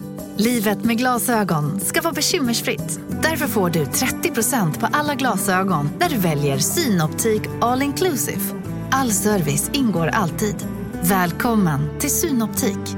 Livet med glasögon ska vara bekymmersfritt. Därför får du 30% på alla glasögon när du väljer Synoptik All Inclusive. All service ingår alltid. Välkommen till Synoptik.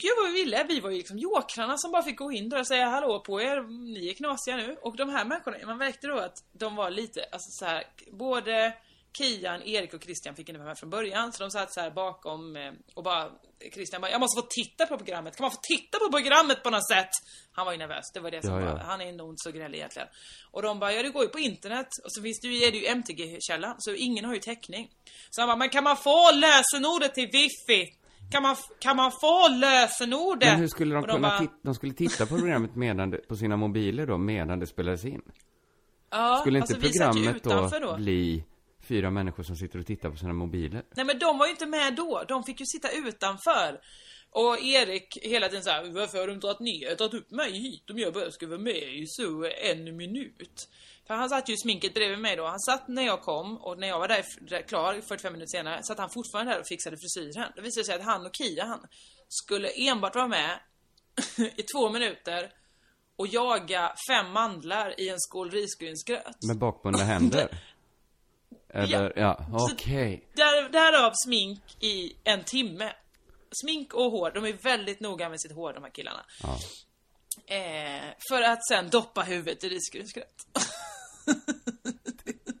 Gud vad vi ville, vi var ju liksom jokrarna som bara fick gå in där och säga hallå på er, ni är knasiga nu. Och de här människorna, man märkte då att de var lite, alltså så här, både Kian, Erik och Christian fick inte vara med från början, så de satt så här bakom eh, och bara, Christian bara, jag måste få titta på programmet, kan man få titta på programmet på något sätt? Han var ju nervös, det var det som Ja, ja. var, han är nog inte så gnällig egentligen. Och de bara, ja det går ju på internet, och så finns det ju, är det ju MTG-källan, så ingen har ju täckning. Så han bara, men kan man få lösenordet till wifi? Kan man, kan man få lösenordet? Men hur skulle de Och kunna bara, titta, de skulle titta på programmet medan det, på sina mobiler då, medan det spelades in? Ja, Skulle inte alltså, programmet då, då. bli fyra människor som sitter och tittar på sina mobiler? Nej men de var ju inte med då, de fick ju sitta utanför. Och Erik hela tiden såhär, varför har du inte tagit ner, tagit upp mig hit om jag bara ska vara med i så en minut? För han satt ju i sminket bredvid mig då, han satt när jag kom och när jag var där, där klar 45 minuter senare, satt han fortfarande där och fixade frisyren. Det visade sig att han och Kia han skulle enbart vara med i två minuter och jaga fem mandlar i en skål risgrynsgröt. Med bakbundna händer? Eller, ja, okej. Där, därav smink i en timme. Smink och hår, de är väldigt noga med sitt hår de här killarna. Ja. Eh, för att sen doppa huvudet i risgrynsgröt.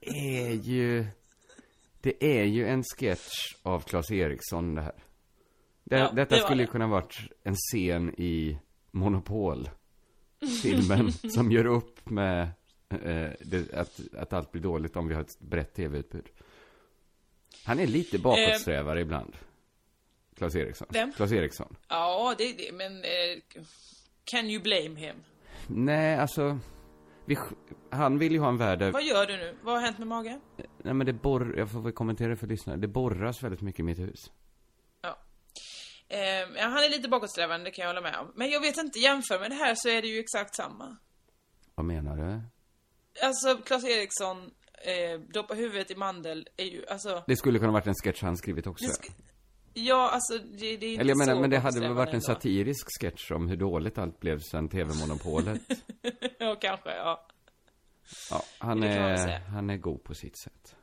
är ju... Det är ju en sketch av Claes Eriksson det här. Det, Ja, detta det skulle ju det. kunna varit en scen i Monopol. Filmen som gör upp med eh, det, att, att allt blir dåligt om vi har ett brett tv-utbud. Han är lite bakåtsträvare ibland. Claes Eriksson. Vem? Claes Eriksson. ja, det är det, men... Eh, can you blame him? Nej, alltså. Vi, han vill ju ha en värld där... Vad gör du nu? Vad har hänt med magen? Nej men det borr... Jag får väl kommentera för lyssnare. Det borras väldigt mycket i mitt hus. Ja. Eh, han är lite bakåtsträvande, det kan jag hålla med om. Men jag vet inte, jämför med det här så är det ju exakt samma. Vad menar du? Alltså, Claes Eriksson, eh, doppa huvudet i mandel är ju, alltså... Det skulle kunna varit en sketch han skrivit också. Ja, alltså det, det är inte Eller jag menar, så men det hade väl varit en satirisk sketch om hur dåligt allt blev sen tv-monopolet. ja, kanske, ja. Ja, han är, han är god på sitt sätt.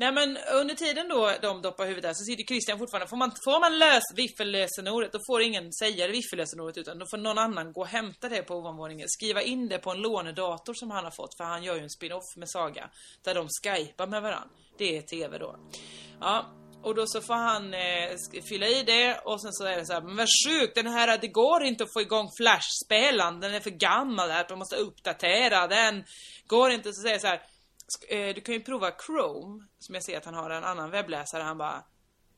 Nej men under tiden då de doppar huvudet där så sitter Christian fortfarande, får man, får man lös viffellösenordet då får ingen säga det viffellösenordet utan då får någon annan gå och hämta det på ovanvåningen, skriva in det på en lånedator som han har fått för han gör ju en spin-off med Saga där de skypar med varandra. Det är TV då. Ja, och då så får han eh, fylla i det och sen så är det så här, men vad sjukt den här, det går inte att få igång flashspelaren, den är för gammal här, man måste uppdatera den. Går inte, så säger jag så här, du kan ju prova Chrome, som jag ser att han har en annan webbläsare, han bara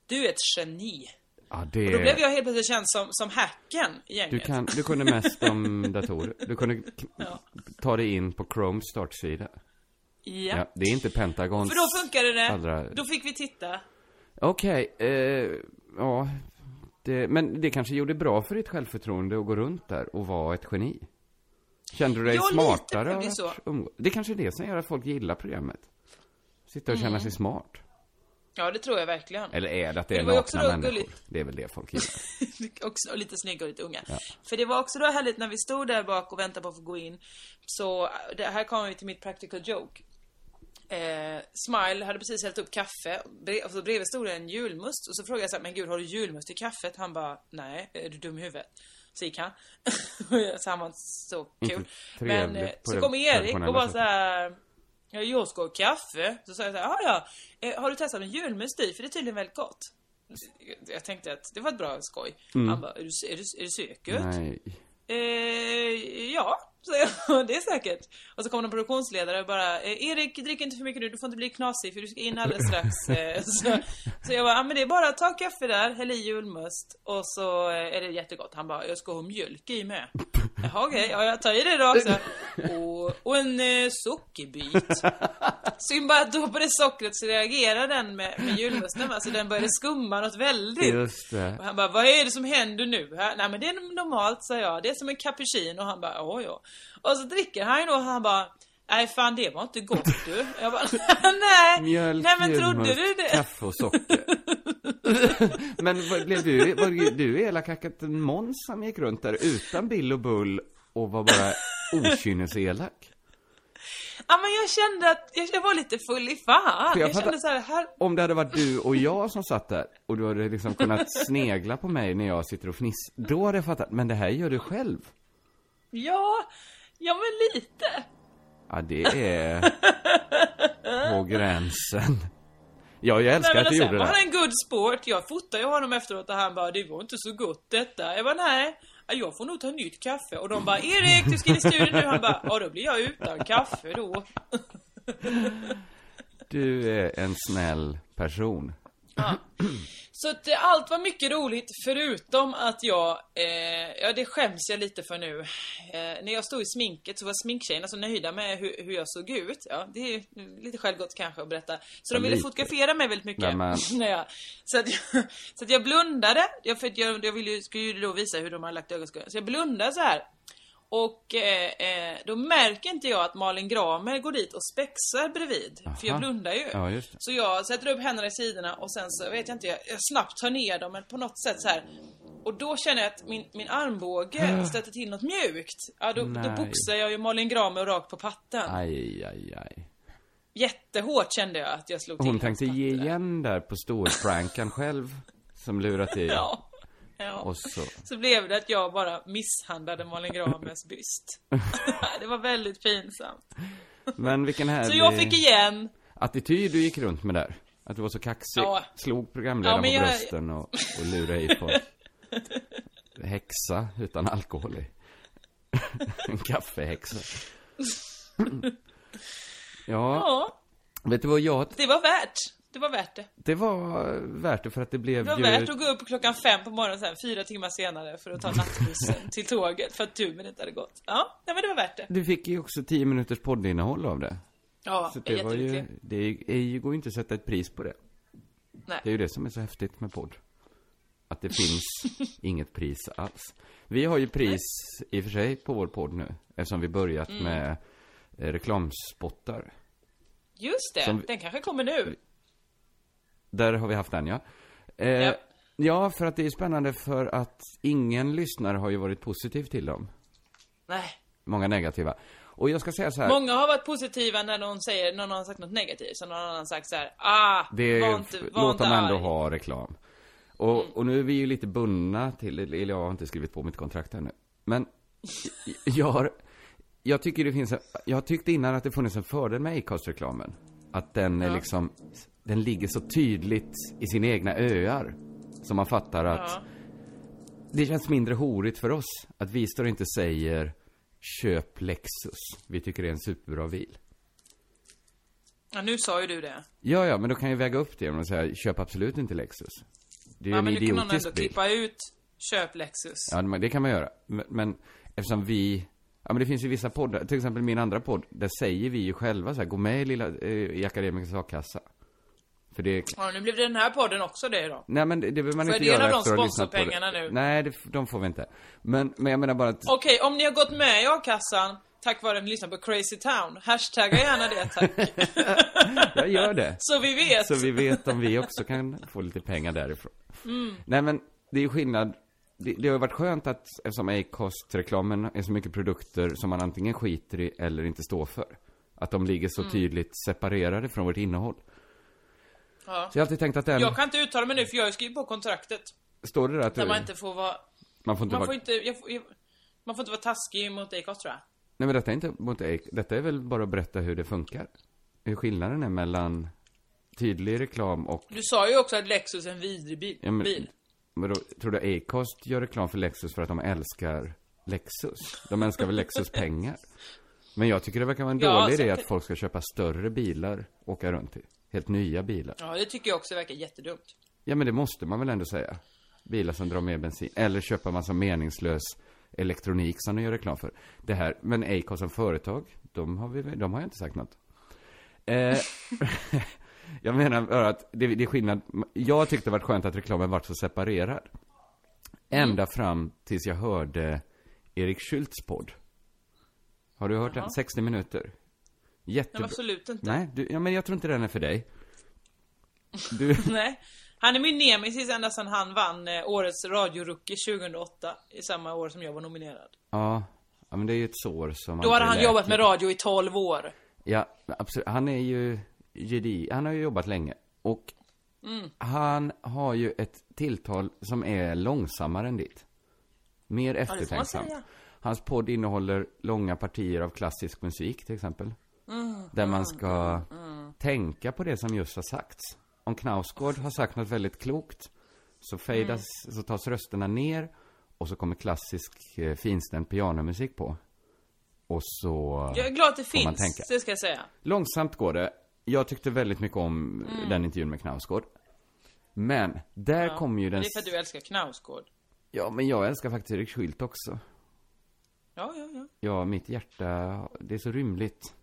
Du är ett geni. Ja, det Och då blev jag helt plötsligt känd som, som hacken i gänget. Du, kan, du kunde mest om datorer. Du kunde Ja. ta dig in på Chromes startsida. Ja. Ja, det är inte Pentagons... För då funkade det. allra- Då fick vi titta. Okej, eh, ja. Det, men det kanske gjorde bra för ditt självförtroende att gå runt där och vara ett geni? Kände du dig Ja, lite smartare av det så. Det kanske är det som gör att folk gillar programmet. Sitta och känna Mm. sig smart. Ja, det tror jag verkligen. Eller är det att det Det är ju också nakna människor? gulligt. Det är väl det folk gillar. också, och lite snygga och lite unga. För det var också då härligt när vi stod där bak och väntade på att få gå in. Så det här kommer vi till mitt practical joke. Eh, Smile hade precis hällt upp kaffe, och så bredvid stod det en julmust. Och så frågade jag så här, men gud har du julmust i kaffet? Han bara, nej, är du dum i huvudet? Så gick han. så han var inte så kul. Inte Men eh, så kom Erik och bara så här. Ja, jag ska ha kaffe. Så sa jag så här, ja. Eh, har du testat en julmust i? För det är tydligen väldigt gott. Jag tänkte att det var ett bra skoj. Han bara, är du, är du, är du? Mm. Nej. Eh, ja, så jag, det är säkert. Och så kommer någon produktionsledare och bara, eh, Erik, drick inte för mycket nu, du får inte bli knasig för du ska in alldeles strax. Eh, så, så jag bara, ja men det är bara att ta kaffe där, häll i julmust och så eh, är det jättegott. Han bara, jag ska ha mjölk i med. Jaha okej, ja jag tar i det då också. Och, och en eh, sockerbit. Synd bara att då på det sockret så reagerar den med, med julmusten va, så den började skumma något väldigt. Just det. Och han bara, vad är det som händer nu? här? Nej men det är normalt, sa jag. Det är som en cappuccino. Och han bara, ja ja. Och så dricker han ju då och han bara, nej fan det var inte gott du. Jag bara, nej. Mjölk, nej men trodde du det? kaffe och socker. men blev du, var du elak att Måns som gick runt där utan bill och bull och var bara okynneselak? Ja men jag kände att, jag, jag var lite full i fan. För Jag, jag fattar- kände så här, här, Om det hade varit du och jag som satt där och du hade liksom kunnat snegla på mig när jag sitter och fniss, då hade jag fattat, men det här gör du själv. Ja, ja men lite. Ja, det är på gränsen. Ja, jag älskar Nej, att du sen gjorde det. han en good sport. Jag fotade ju honom efteråt och han bara, det var inte så gott detta. Jag bara, nej. ja, Jag får nog ta nytt kaffe. Och de bara, Erik du ska in i studion nu. Han bara, ja då blir jag utan kaffe då. Du är en snäll person. Så att eh, allt var mycket roligt förutom att jag, eh, ja det skäms jag lite för nu. Eh, när jag stod i sminket så var sminktjejerna så nöjda med hur, hur jag såg ut. Ja, det är lite självgott kanske att berätta. Så Ja, de ville lite. fotografera mig väldigt mycket. Nej, när jag, så, att jag, så att jag blundade, jag, för att jag, jag ville skulle ju då visa hur de har lagt ögonskugga. Så jag blundade så här. Och eh, eh, då märker inte jag att Malin Gramer går dit och spexar bredvid. För jag Aha. blundar ju. Ja. Så jag sätter upp händerna i sidorna och sen så vet jag inte, jag, jag snabbt tar ner dem men på något sätt så här. Och då känner jag att min, min armbåge stöter till något mjukt. Ja, då, då boxar jag ju Malin Gramer rakt på patten. Aj, aj, aj. Jättehårt kände jag att jag slog till Hon tänkte ge igen där på storpranken själv. Som lurat i. Ja. Ja. Så. Så blev det att jag bara misshandlade Malin Gramers byst. det var väldigt pinsamt. Men vilken härlig Så jag fick igen. attityd du gick runt med där. Att du var så kaxig. Ja. Slog programledaren Ja, men på jag- brösten och, och lurade i folk. Häxa utan alkohol i. en kaffehäxa. ja, Ja, vet du vad jag... det var värt. Det var värt det. Det var värt det för att det blev Det var ju... värt att gå upp klockan fem på morgonen sen, fyra timmar senare för att ta nattbussen till tåget för att tuben inte hade gått. Ja, nej men det var värt det. Du fick ju också tio minuters poddinnehåll av det. Ja, Så det var ju, det är ju, går ju inte att sätta ett pris på det. Nej. Det är ju det som är så häftigt med podd. Att det finns inget pris alls. Vi har ju pris i och för sig på vår podd nu. Eftersom vi börjat Mm. med eh, reklamspottar. Just det, Som- den kanske kommer nu. Där har vi haft den ja. Eh, Ja. Ja, för att det är spännande för att ingen lyssnare har ju varit positiv till dem. Nej. Många negativa. Och jag ska säga så här. Många har varit positiva när någon säger, när någon har sagt något negativt. Så någon annan sagt så här: ah, Det var inte, var låt dem ändå arg. Mm. ha reklam. Och, och nu är vi ju lite bundna till, eller jag har inte skrivit på mitt kontrakt ännu. Men jag har, jag tycker det finns en, jag tyckte innan att det funnits en fördel med Acast-reklamen. Att den är liksom, den ligger så tydligt i sina egna öar. Så man fattar att Ja. det känns mindre horigt för oss. Att vi står inte säger köp Lexus. Vi tycker det är en superbra bil. ja, nu sa ju du det. Ja, ja, men då kan jag väga upp det genom att säga köp absolut inte Lexus. Det är Ja, en men nu kan någon idiotisk ändå bil. klippa ut, köp Lexus. Ja, men det kan man göra. Men, men eftersom vi Ja men det finns ju vissa poddar, till exempel min andra podd, där säger vi ju själva så här, gå med i lilla, eh, i Akademikers a-kassa. För det, Ja, nu blev det den här podden också det då. nej men det, det vill man Får inte göra efter att ha lyssnat på det. nu? Nej, det, de får vi inte. Men, men jag menar bara att, Okej, om ni har gått med i a-kassan tack vare att ni lyssnar på Crazy Town, hashtagga gärna det tack. jag gör det. Så vi vet. Så vi vet om vi också kan få lite pengar därifrån. Nej men, det är ju skillnad. Det, det har ju varit skönt att, eftersom Acast-reklamen är så mycket produkter som man antingen skiter i eller inte står för. Att de ligger så tydligt separerade från vårt innehåll. Ja. Så jag har alltid tänkt att den, Jag kan inte uttala mig nu för jag har skrivit på kontraktet. står det där att Där du, man inte får vara... man får inte Man vara, får inte... Jag, får- jag, man får inte vara taskig mot Acast tror jag. nej men detta är inte mot Acast, detta är väl bara att berätta hur det funkar. Hur skillnaden är mellan tydlig reklam och Du sa ju också att Lexus är en vidrig bil. Ja, men, bil. men då, tror du Acast gör reklam för Lexus för att de älskar Lexus? De älskar väl Lexus pengar? Men jag tycker det verkar vara en Ja, dålig idé säkert. att folk ska köpa större bilar och åka runt i. Helt nya bilar. Ja, det tycker jag också verkar jättedumt. Ja, men det måste man väl ändå säga. Bilar som drar mer bensin. Eller köpa massa meningslös elektronik som de gör reklam för. Det här, men Acast som företag, de har, vi, de har jag inte sagt något. Eh, jag menar bara att det, det är skillnad. Jag tyckte det var skönt att reklamen var så separerad. Ända fram tills jag hörde Erik Schultz podd. Har du hört den? 60 minuter. Nej, Jättebra. absolut inte. Nej, du, ja, men jag tror inte den är för dig. Du, Nej. Han är min nemesis ända sedan han vann eh, årets radiorookie 2008. I samma år som jag var nominerad. Ja, ja men det är ju ett sår som Då hade han läker. jobbat med radio i 12 år. Ja, absolut. Han är ju gedi, han har ju jobbat länge. Och Mm. han har ju ett tilltal som är långsammare än ditt. Mer eftertänksamt. säga. Hans podd innehåller långa partier av klassisk musik till exempel. Mm, där man ska tänka på det som just har sagts. Om Knausgård har sagt något väldigt klokt så fejdas, Mm. så tas rösterna ner och så kommer klassisk eh, finstämd pianomusik på. Och så... Jag är glad att det finns, tänka. det ska jag säga. Långsamt går det. Jag tyckte väldigt mycket om Mm. den intervjun med Knausgård. Men, där Ja. kommer ju den... Det är för att du älskar Knausgård. Ja, men jag älskar faktiskt Erik Schüldt också. Ja, ja, ja. Ja, mitt hjärta, det är så rymligt.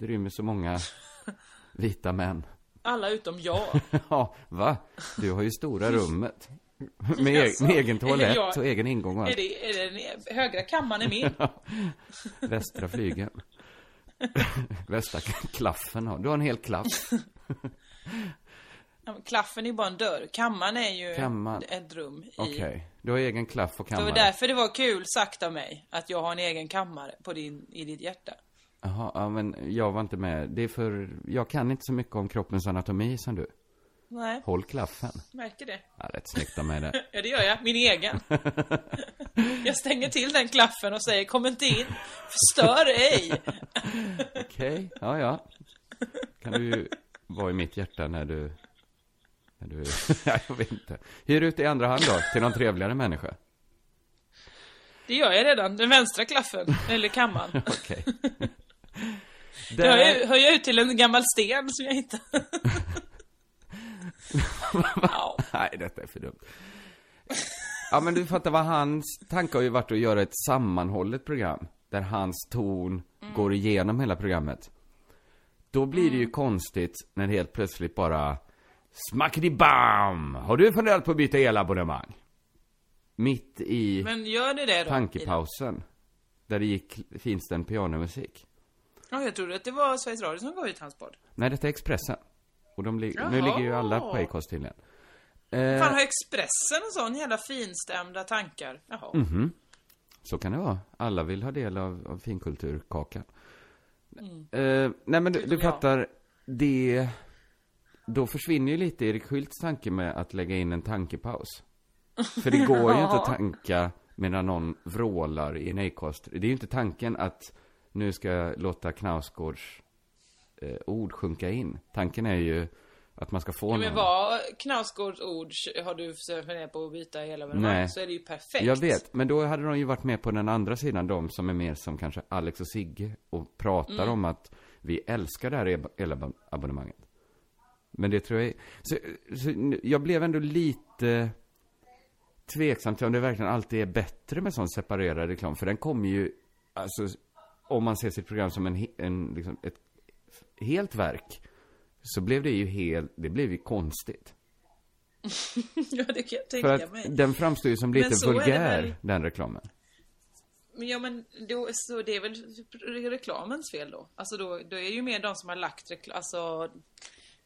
Det rymmer så många vita män. Alla utom jag. Ja, va? Du har ju stora rummet. Med, Jaså? med egen toalett Jag- och egen ingång och Är allt. det, är det högra kammaren är min? Västra flygeln. Västra klaffen har Du har en hel klaff. Klaffen är bara en dörr. Kammaren är ju Kammaren. ett rum i... Okej. Du har egen klaff och Det var kammare. därför det var kul sagt av mig att jag har en egen kammare på din, i ditt hjärta. Jaha, ja, men jag var inte med. Det är för, jag kan inte så mycket om kroppens anatomi som du. Nej, Håll klaffen. märker det. Ja, rätt snyggt av mig det. Ja, det gör jag. Min egen. Jag stänger till den klaffen och säger kom inte in. Förstör ej. Okej, ja, ja. Kan du ju vara i mitt hjärta när du, när du, ja, jag vet inte. Hyr ut i andra hand då, till någon trevligare människa. Det gör jag redan. Den vänstra klaffen. Eller kammaren. Okej. Det jag, hör jag ut till en gammal sten som jag hittade. nej, detta är för dumt. Ja, men du fattar vad hans tanke har ju varit att göra ett sammanhållet program. Där hans ton går igenom hela programmet. Då blir det ju konstigt när det helt plötsligt bara Smackety-bam! Har du funderat på att byta elabonnemang? Mitt i Men gör det det då? tankepausen. Där det gick finstämd pianomusik. Ja, jag trodde att det var Sveriges Radio som gav ut hans podd. Nej, detta är Expressen. Och de li- nu Jaha. ligger ju alla på Acast tydligen. Eh, Fan, har Expressen en sån jävla finstämda tankar? Jaha. Mhm. Så kan det vara. Alla vill ha del av, av finkulturkakan. Eh, nej men du, du fattar, det... Då försvinner ju lite Erik Schülts tanke med att lägga in en tankepaus. För det går ju inte att tanka medan någon vrålar i en Acast. Det är ju inte tanken att nu ska jag låta Knausgårds eh, ord sjunka in. Tanken är ju att man ska få Ja, men vad Knausgårds ord har du funderat på att byta hela Nej. så är det ju perfekt. Jag vet, men då hade de ju varit med på den andra sidan, de som är mer som kanske Alex och Sigge och pratar Mm. om att vi älskar det här elabonnemanget. Men det tror jag så, så nu- jag blev ändå lite tveksam till om det verkligen alltid är bättre med sån separerad reklam, för den kommer ju alltså, om man ser sitt program som en, en liksom, ett helt verk, så blev det ju helt, det blev ju konstigt. ja, det kan jag För tänka att mig. den framstår ju som lite vulgär, väl. den reklamen. Men Ja men då, så det är väl reklamens fel då? Alltså då, då är det ju mer de som har lagt reklam, alltså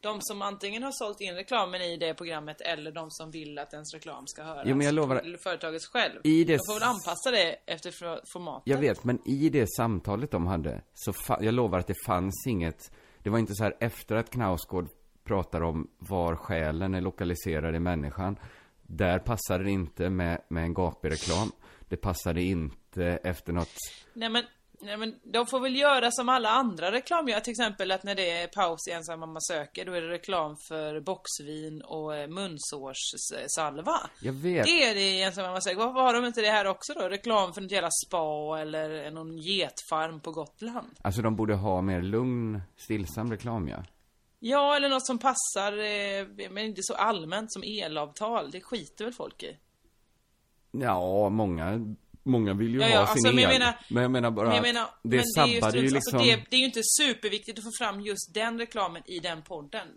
de som antingen har sålt in reklamen i det programmet eller de som vill att ens reklam ska höras. Jo, men jag lovar- företaget själv. I det- De får väl anpassa det efter for- formatet. Jag vet, men i det samtalet de hade, så jag lovar att det fanns inget, det var inte så här efter att Knausgård pratar om var själen är lokaliserad i människan, där passade det inte med, med en gapig reklam. Det passade inte efter något, Nej men, nej men de får väl göra som alla andra reklam gör. Till exempel att när det är paus i ensam mamma söker, då är det reklam för boxvin och eh, munsårssalva. jag vet. Det är det i ensam mamma söker. Varför har de inte det här också då? Reklam för något jävla spa eller någon getfarm på Gotland. Alltså de borde ha mer lugn, stillsam reklam ja. Ja, eller något som passar, eh, men inte så allmänt som elavtal. Det skiter väl folk i. Ja, många, många vill ju Ja, ha ja, sin alltså, men jag menar- men jag menar bara Men jag menar, det men sabbade är ju strunt- liksom... alltså, det, det är ju inte superviktigt att få fram just den reklamen i den podden.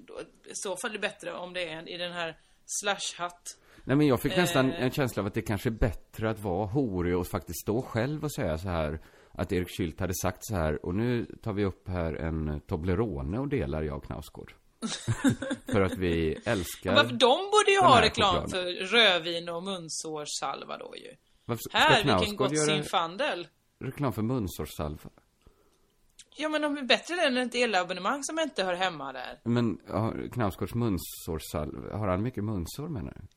I så fall är det bättre om det är i den här slashhatt. Nej men jag fick nästan Eh. en känsla av att det kanske är bättre att vara horig och faktiskt stå själv och säga så här Att Erik Schüldt hade sagt så här och nu tar vi upp här en Toblerone och delar jag och Knausgård För att vi älskar Varför, de borde ju ha reklam för rövin och munsårssalva då ju. Varför ska Här, vilken Knausgård gott göra sinfandel. reklam för munsårssalva? Ja men de är bättre än ett elabonnemang som inte hör hemma där. Men ja, Knausgårds munsårssalva, har han mycket munsår menar du?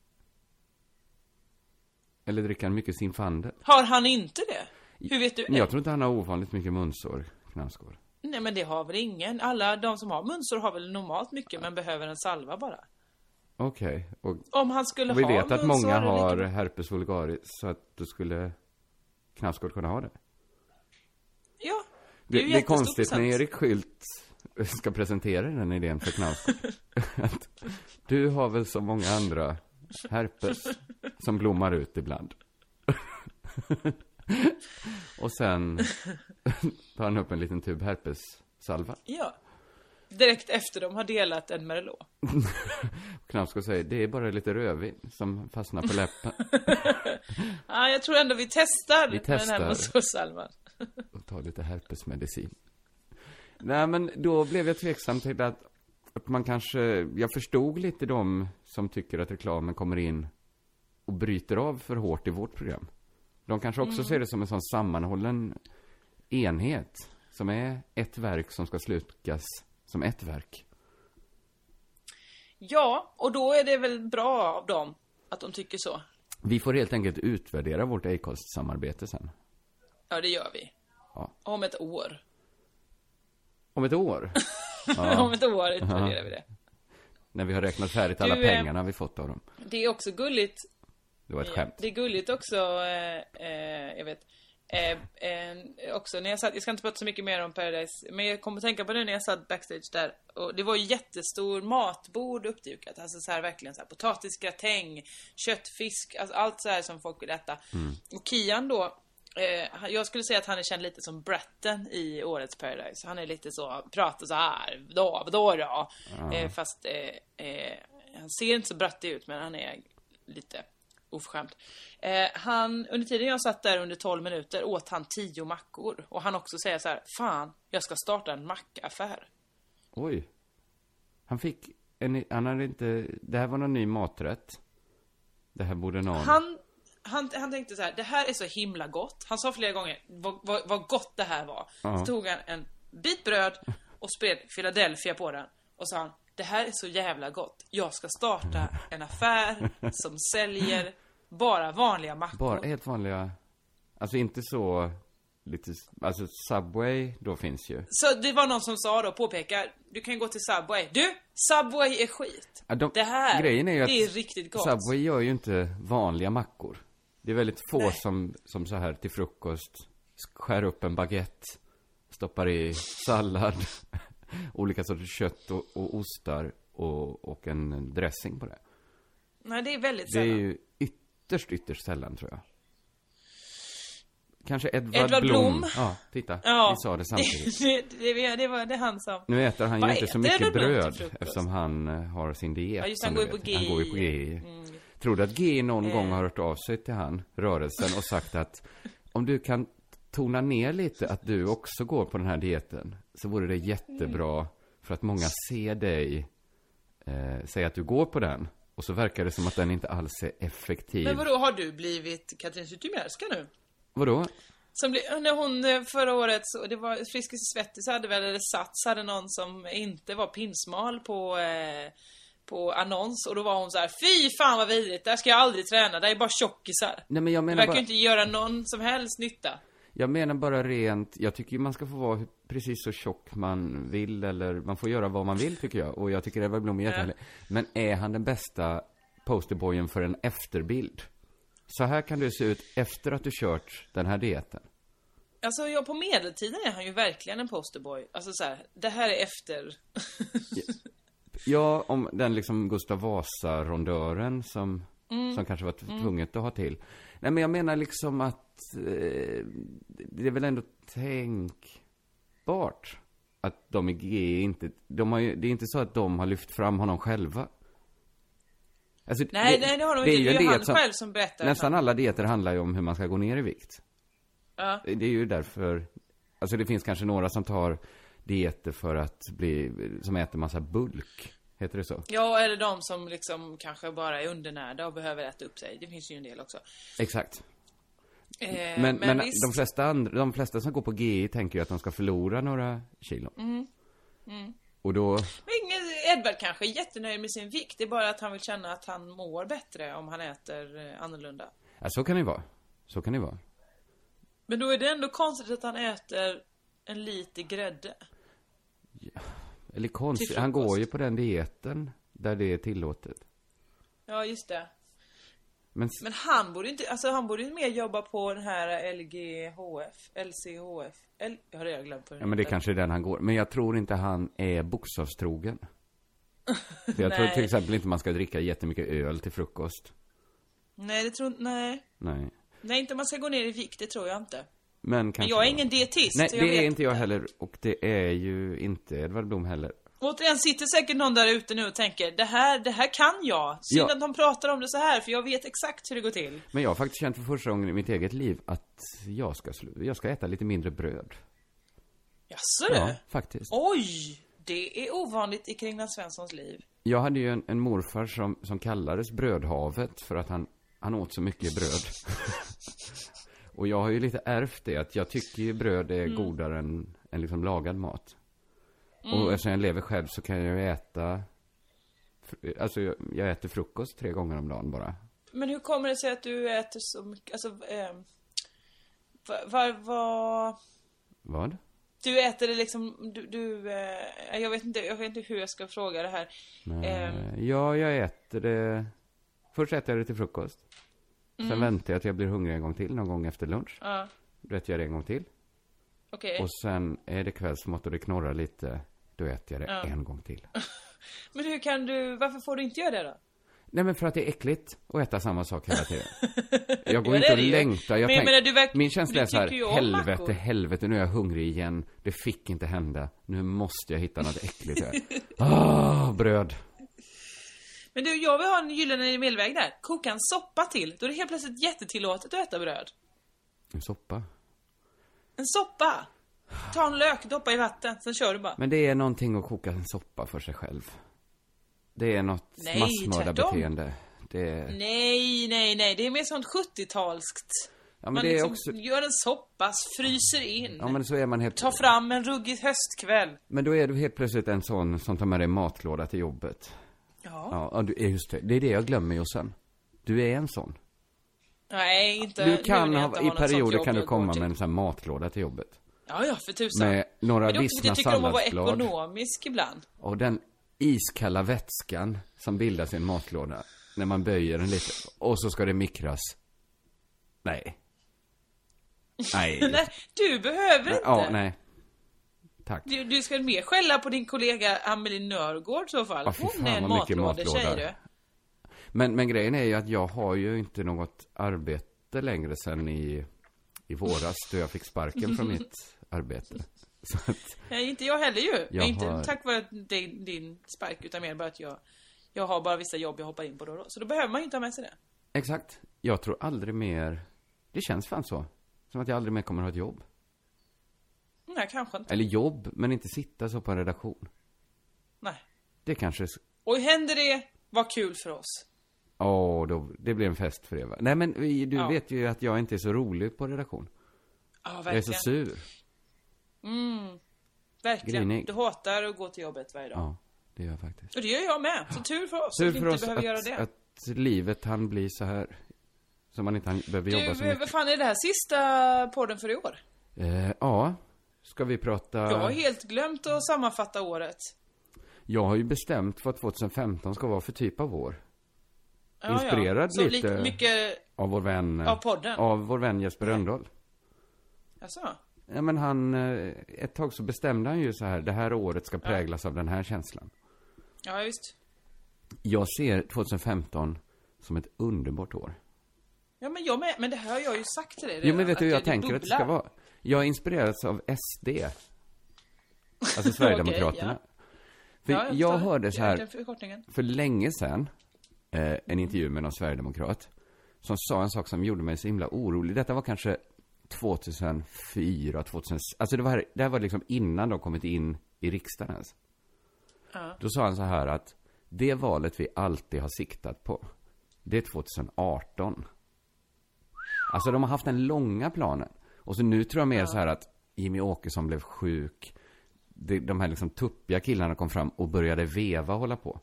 Eller dricker han mycket Zinfandel? Har han inte det? Hur vet du? Jag tror inte han har ovanligt mycket munsår, Knausgård Nej men det har väl ingen. Alla de som har munsår har väl normalt mycket men behöver en salva bara. Okej, och Om han skulle Vi ha vet att många har vilken- herpes vulgaris, så att då skulle Knausgård kunna ha det. Ja. Det, ju det är jättestor konstigt när procent. Erik Skylt ska presentera den idén för Knausgård. Du har väl som många andra herpes som blommar ut ibland. Och sen tar han upp en liten tub herpessalva. Ja. Direkt efter de har delat en Merlot. Knausgård säger, det är bara lite rödvin som fastnar på läppen. Ja, jag tror ändå vi testar, Vi med den testar. här munsårssalvan. och ta lite herpesmedicin. Nej, men då blev jag tveksam till att, att man kanske, jag förstod lite de som tycker att reklamen kommer in och bryter av för hårt i vårt program. De kanske också ser det som en sån sammanhållen enhet, som är ett verk som ska slukas som ett verk. Ja, och då är det väl bra av dem att de tycker så. Vi får helt enkelt utvärdera vårt Acast-samarbete sen. Ja, det gör vi. Ja. Om ett år. Om ett år, Om ett år utvärderar vi det. när vi har räknat färdigt alla Du, pengarna vi fått av dem. Det är också gulligt Det var ett Ja, skämt. Det är gulligt också, eh, eh, jag vet. Eh, eh, också när jag satt, jag ska inte prata så mycket mer om Paradise, men jag kommer att tänka på det när jag satt backstage där. Och det var ju jättestor matbord uppdukat, alltså så här verkligen så här potatisgratäng, köttfisk, alltså allt så här som folk vill äta. Och Kian då, eh, jag skulle säga att han är känd lite som Bratten i årets Paradise. Han är lite så, pratar så här, då, då då. Eh, fast eh, eh, han ser inte så brattig ut, men han är lite oförskämt. Eh, han, under tiden jag satt där under 12 minuter åt han 10 mackor. Och han också säger så här, fan, jag ska starta en mackaffär. Oj. Han fick en, han hade inte, det här var någon ny maträtt. Det här borde någon. Han, han, han tänkte så här, det här är så himla gott. Han sa flera gånger vad, vad, vad gott det här var. Så tog han en bit bröd och spred Philadelphia på den. Och sa han, det här är så jävla gott. Jag ska starta en affär som säljer bara vanliga mackor. Bara helt vanliga, alltså inte så, lite, alltså Subway, då finns ju. Så det var någon som sa då, påpekar, du kan gå till Subway. Du, Subway är skit. Ja, de- det här, grejen är ju att det är riktigt gott. Subway gör ju inte vanliga mackor. Det är väldigt få som, som så här till frukost skär upp en baguette, stoppar i sallad, olika sorters kött och, och ostar och, och en dressing på det. Nej, det är väldigt Det är sällan. ju ytterst, ytterst sällan tror jag. Kanske Edvard, Edvard Blom. Blom. Ja, titta. Ja. Vi sa det samtidigt. Det, det, det, var det han som... Nu äter han ju Vad inte så mycket bröd eftersom han eh, har sin diet. Ja, just han du går ju på Han går ju på GI. Mm. GI. Tror du att GI någon gång har hört av sig till han, rörelsen, och sagt att om du kan tona ner lite att du också går på den här dieten, så vore det jättebra för att många ser dig eh, säga att du går på den. Och så verkar det som att den inte alls är effektiv. Men vadå, har du blivit Katrin Zytomierska nu? Vadå? Som bli, när hon eh, förra året, så, det var Friskis Svettis hade väl, eller Sats hade någon som inte var pinsmal på, eh, på annons och då var hon så här: Fy fan vad vidrigt, där ska jag aldrig träna, det är bara tjockisar. Nej men jag Det menar verkar bara... inte göra någon som helst nytta. Jag menar bara rent, jag tycker ju man ska få vara precis så tjock man vill eller man får göra vad man vill tycker jag. Och jag tycker Edvard Blom är jättehärlig. Men är han den bästa posterboyen för en efterbild? Så här kan det se ut efter att du kört den här dieten. Alltså jag, på medeltiden är han ju verkligen en posterboy. Alltså så här, det här är efter. Ja, om den liksom Gustav Vasa-rondören som, som kanske var tvunget att ha till. Nej, men jag menar liksom att eh, det är väl ändå tänkbart att de i G inte, de har ju, det är inte så att de har lyft fram honom själva. Alltså, Nej, nej det har de är inte. ju Det är ju han som- själv som berättar. Nästan alla dieter handlar ju om hur man ska gå ner i vikt. Ja. Det är ju därför, alltså det finns kanske några som tar dieter för att bli, som äter massa bulk. Heter det så? Ja, eller de som liksom kanske bara är undernärda och behöver äta upp sig. Det finns ju en del också. Exakt. Eh, Men, men, visst. de, flesta andra, de flesta som går på GI tänker ju att de ska förlora några kilo. Mm. Och då, Men Edvard kanske är jättenöjd med sin vikt. Det är bara att han vill känna att han mår bättre om han äter eh, annorlunda. ja, så kan det vara. Så kan det vara. Men då är det ändå konstigt att han äter en liter grädde. Eller konstigt, han går ju på den dieten där det är tillåtet. Ja, just det. Men, Men han borde inte, alltså han borde ju mer jobba på den här LGHF, LCHF. L, jag har redan glömt ja, men det heter. kanske är den han går. Men jag tror inte han är bokstavstrogen. För jag tror till exempel inte man ska dricka jättemycket öl till frukost. Nej, det tror nej. Nej. Nej, inte man ska gå ner i vikt, det tror jag inte. Men Men jag är ingen dietist, Nej, det är inte jag heller. Och det är ju inte Edvard Blom heller. Återigen sitter säkert någon där ute nu och tänker det här, det här kan jag. Synd Ja. att de pratar om det så här för jag vet exakt hur det går till. Men jag har faktiskt känt för första gången i mitt eget liv att jag ska, jag ska äta lite mindre bröd. Jaså du? Ja, faktiskt. Oj! Det är ovanligt i Kringland Svenssons liv. Jag hade ju en, en morfar som, som kallades Brödhavet för att han, han åt så mycket bröd. Och jag har ju lite ärvt det, att jag tycker ju bröd är godare än, än liksom lagad mat. Och eftersom jag lever själv så kan jag ju äta, alltså jag, jag äter frukost tre gånger om dagen bara. Men hur kommer det sig att du äter så mycket, alltså, eh, vad, vad, vad, Vad? du äter det liksom, du, du eh, jag vet inte, jag vet inte hur jag ska fråga det här. Eh, ja, jag äter det, först äter jag det till frukost. Sen väntar jag till jag blir hungrig en gång till, någon gång efter lunch. ja, Då äter jag det en gång till. okej. Och sen är det kvällsmat och det knorrar lite. Då äter jag det Ja. en gång till. Men hur kan du, varför får du inte göra det då? Nej men för att det är äckligt att äta samma sak hela tiden. Jag går Ja, inte och längtar. Jag Men tänk- menar, du verk- Min känsla är så här, helvete, mackor. helvete, nu är jag hungrig igen. Det fick inte hända. Nu måste jag hitta något äckligt här. Ah, bröd. Men du, jag vill ha en gyllene medelväg där. Koka en soppa till. Då är det helt plötsligt jättetillåtet att äta bröd. En soppa. En soppa! Ta en lök, doppa i vatten, sen kör du bara. Men det är någonting att koka en soppa för sig själv. Det är något massmördarbeteende. Det är... Nej, nej, nej. Det är mer sånt 70-talskt. Ja, men man liksom också... gör en soppa, fryser in. Ja, men så är man helt... Ta fram en ruggig höstkväll. Men då är du helt plötsligt en sån som tar med dig matlåda till jobbet. Ja. Ja, du är just det. Det är det jag glömmer ju sen. Du är en sån. Nej, inte Du nu kan vill jag ha, inte i något sånt perioder jobb kan du jag komma går till. med en sån här matlåda till jobbet. Ja, ja, för tusan. Med några Men det är också för att vissna jag tycker om att vara salladsblad. ekonomisk ibland. Och den iskalla vätskan som bildas i en matlåda. När man böjer den lite. Och så ska det mikras. Nej. Nej. Nej, du behöver inte. Ja, nej. Tack. Du, du ska mer skälla på din kollega Amelie Nörgård i så fall. Ja, Hon är en matlåda. du. Men, men grejen är ju att jag har ju inte något arbete längre sen i, i våras då jag fick sparken från mitt arbete. Att, Nej, inte jag heller ju. Jag inte har- tack vare din, din spark, utan mer bara att jag, jag har bara vissa jobb jag hoppar in på då och då. Så då behöver man ju inte ha med sig det. exakt. Jag tror aldrig mer, det känns fan så. Som att jag aldrig mer kommer att ha ett jobb. Nej, kanske inte. Eller jobb, men inte sitta så på en redaktion. Nej. Det kanske, Och händer det, vad kul för oss. åh, då, det blir en fest för er va? Nej men vi- du Ja. vet ju att jag inte är så rolig på redaktion. Ja, Jag är verkligen. så sur. Verkligen. grinig. Du hatar att gå till jobbet varje dag. Ja, det gör jag faktiskt. Och det gör jag med. Så tur för oss Tur att vi inte oss behöver göra att, det. att livet han bli så här. Så man inte han behöver jobba så du, mycket. vad fan är det här sista podden för i år? Eh, ja, ska vi prata... Jag har helt glömt att sammanfatta året. Jag har ju bestämt vad 2015 ska vara för typ av år. Ja, Inspirerad Så lite. mycket, Av vår vän... eh, Av podden? Av vår vän Jesper Rönndahl. alltså. Ja men han, eh, ett tag så bestämde han ju så här, det här året ska präglas av den här känslan. Ja, visst. Jag ser 2015 som ett underbart år. Ja, men jag med. Men det här har jag ju sagt till dig Jo men redan, vet du hur jag tänker att det ska bubblar. vara? Jag inspirerats av SD. Alltså Sverigedemokraterna. För Ja, jag, förstår. hörde så Jag här, för länge sedan, eh, en intervju med någon sverigedemokrat, som sa en sak som gjorde mig så himla orolig. Detta var kanske 2004, 2000, alltså det var, det här var liksom innan de kommit in i riksdagen ens. Då sa han så här att det valet vi alltid har siktat på, det är 2018. Alltså de har haft den långa planen. Och så nu tror jag mer så här att Jimmy Åkesson blev sjuk. De, de här liksom tuppiga killarna kom fram och började veva och hålla på.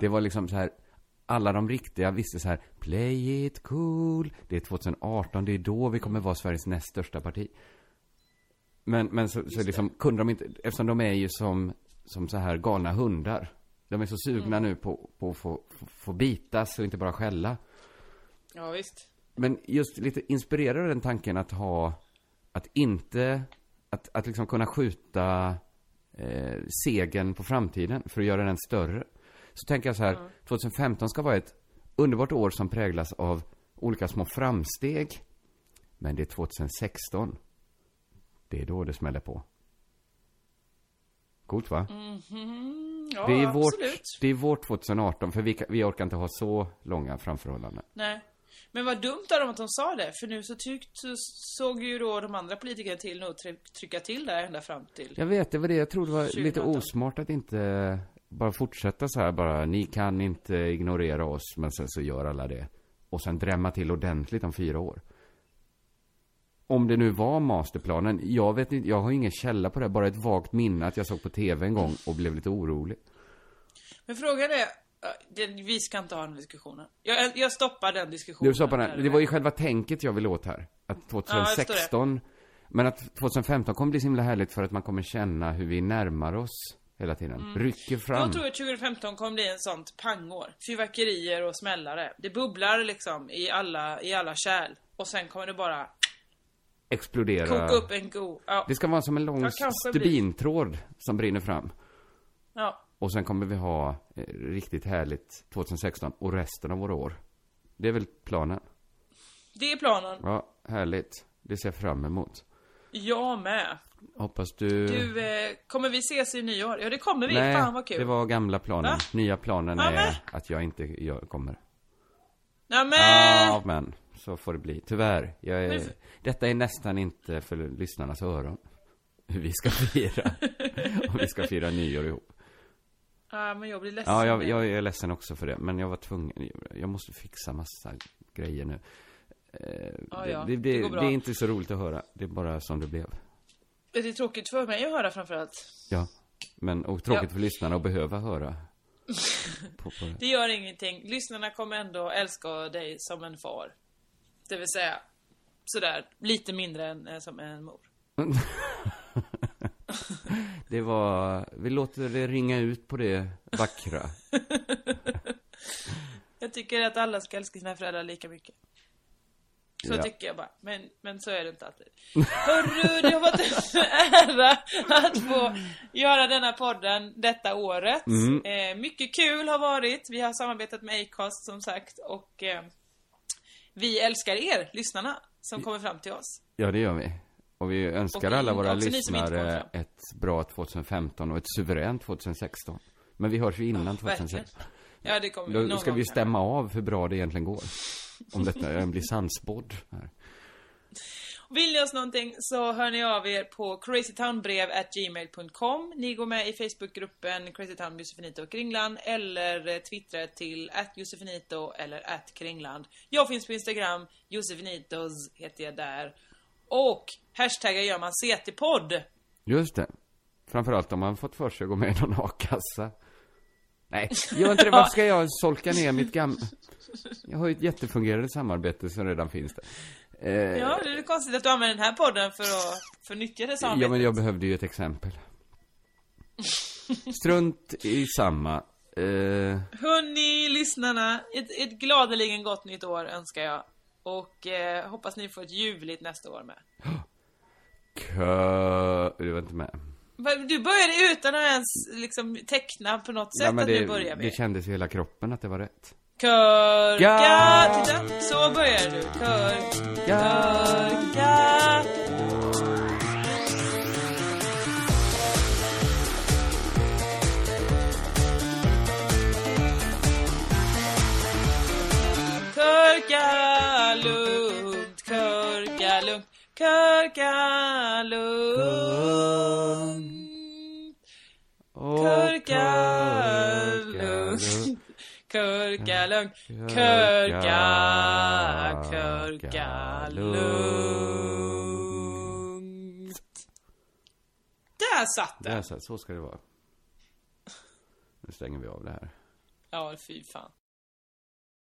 Det var liksom så här, alla de riktiga visste så här, play it cool, det är 2018, det är då vi kommer vara Sveriges näst största parti. Men, men så, så liksom kunde de inte, eftersom de är ju som, som så här galna hundar. De är så sugna nu på, på att få, få, få bitas och inte bara skälla. Ja, visst. Men just lite inspirerad av den tanken att ha, att inte, att, att liksom kunna skjuta eh, segern på framtiden för att göra den större. Så tänker jag så här, 2015 ska vara ett underbart år som präglas av olika små framsteg. Men det är 2016. Det är då det smäller på. Coolt va? Ja, det, är vårt, det är vårt 2018, för vi, vi orkar inte ha så långa framförhållanden. Nej. Men vad dumt av dem att de sa det, för nu så, tyck, så såg ju då de andra politikerna till nog tryck, trycka till där ända fram till... Jag vet, det var det jag trodde var 2018. lite osmart att inte bara fortsätta så här bara, ni kan inte ignorera oss, men sen så gör alla det. Och sen drämma till ordentligt om fyra år. Om det nu var masterplanen, jag vet inte, jag har ingen källa på det, bara ett vagt minne att jag såg på tv en gång och blev lite orolig. Men frågan är, det, vi ska inte ha den diskussionen. Jag, jag stoppar den diskussionen. Du Där den, det var ju själva tänket jag ville åt här. Att Ja, jag förstår 2016, men att 2015 kommer bli så himla härligt för att man kommer känna hur vi närmar oss hela tiden. Rycker fram. Jag tror att 2015 kommer bli en sånt pangår. Fyrverkerier och smällare. Det bubblar liksom i alla, i alla kärl. Och sen kommer det bara Explodera. koka upp en god... Ja. Det ska vara som en lång Ja, kanske blir. stubintråd som brinner fram. ja. Och sen kommer vi ha eh, riktigt härligt 2016 och resten av våra år. Det är väl planen? Det är planen. Ja, härligt. Det ser jag fram emot. Jag med. Hoppas du... Du, eh, kommer vi ses i nyår? Ja, det kommer vi. Nej, Fan vad kul. det var gamla planen. Va? Nya planen Ja, är men. att jag inte jag kommer. Ja, men... Ja, men så får det bli. Tyvärr. Jag är... Men- Detta är nästan inte för lyssnarnas öron. Hur vi ska fira. Om vi ska fira nyår ihop. Ja, men jag blir ledsen. Ja, jag, jag är ledsen också för det. Men jag var tvungen. Jag måste fixa massa grejer nu. Eh, Ja, ja, det, det det, det är inte så roligt att höra. Det är bara som det blev. Det är tråkigt för mig att höra framförallt. Ja. Men, och tråkigt Ja. för lyssnarna att behöva höra. På, på det. Det gör ingenting. Lyssnarna kommer ändå älska dig som en far. Det vill säga, sådär, lite mindre än eh, som en mor. det var, vi låter det ringa ut på det vackra. Jag tycker att alla ska älska sina föräldrar lika mycket. Så Ja. tycker jag bara. Men, men så är det inte alltid. Hörru, det har varit en ära att få göra denna podden detta året. Mm. Eh, mycket kul har varit. Vi har samarbetat med Acast som sagt och eh, vi älskar er, lyssnarna. som kommer fram till oss. Ja, det gör vi. Och vi önskar Och alla våra lyssnare ett bra 2015 och ett suveränt 2016. Men vi hörs ju innan Ja, 2016. Ja, det kommer Då någon ska vi stämma av hur bra det egentligen går. Om detta blir sannspådd här. Vill ni oss någonting så hör ni av er på crazytownbrev@gmail.com. Ni går med i Facebookgruppen Crazytown Josefinito och Kringland eller eh, twittrar till @josefinito eller @kringland. Jag finns på Instagram, Josefinitos heter jag där. Och hashtaggar gör man CT-podd. Just det. Framförallt om man fått för sig att gå med i någon a-kassa. Nej, gör inte det. Varför ska jag solka ner mitt gamla... Jag har ju ett jättefungerande samarbete som redan finns där. Eh, Ja, det är konstigt att du använder den här podden för att förnyttja det samarbetet. Ja, men jag behövde ju ett exempel. Strunt i samma. Eh, Hörni, lyssnarna, ett, ett gladeligen gott nytt år önskar jag. Och eh, hoppas ni får ett ljuvligt nästa år med. kö... Du var inte med. Du började utan att ens liksom teckna på något sätt men att det, nu börjar vi. det kändes i hela kroppen att det var rätt. Körka, Ga- titta, så börjar du. Kör, Ja. körka. Körka lugnt. Körka lugnt. Körka lugnt. Körka, körka lugnt. Där satt Där, den! så, så ska det vara. Nu stänger vi av det här. Ja, fy fan.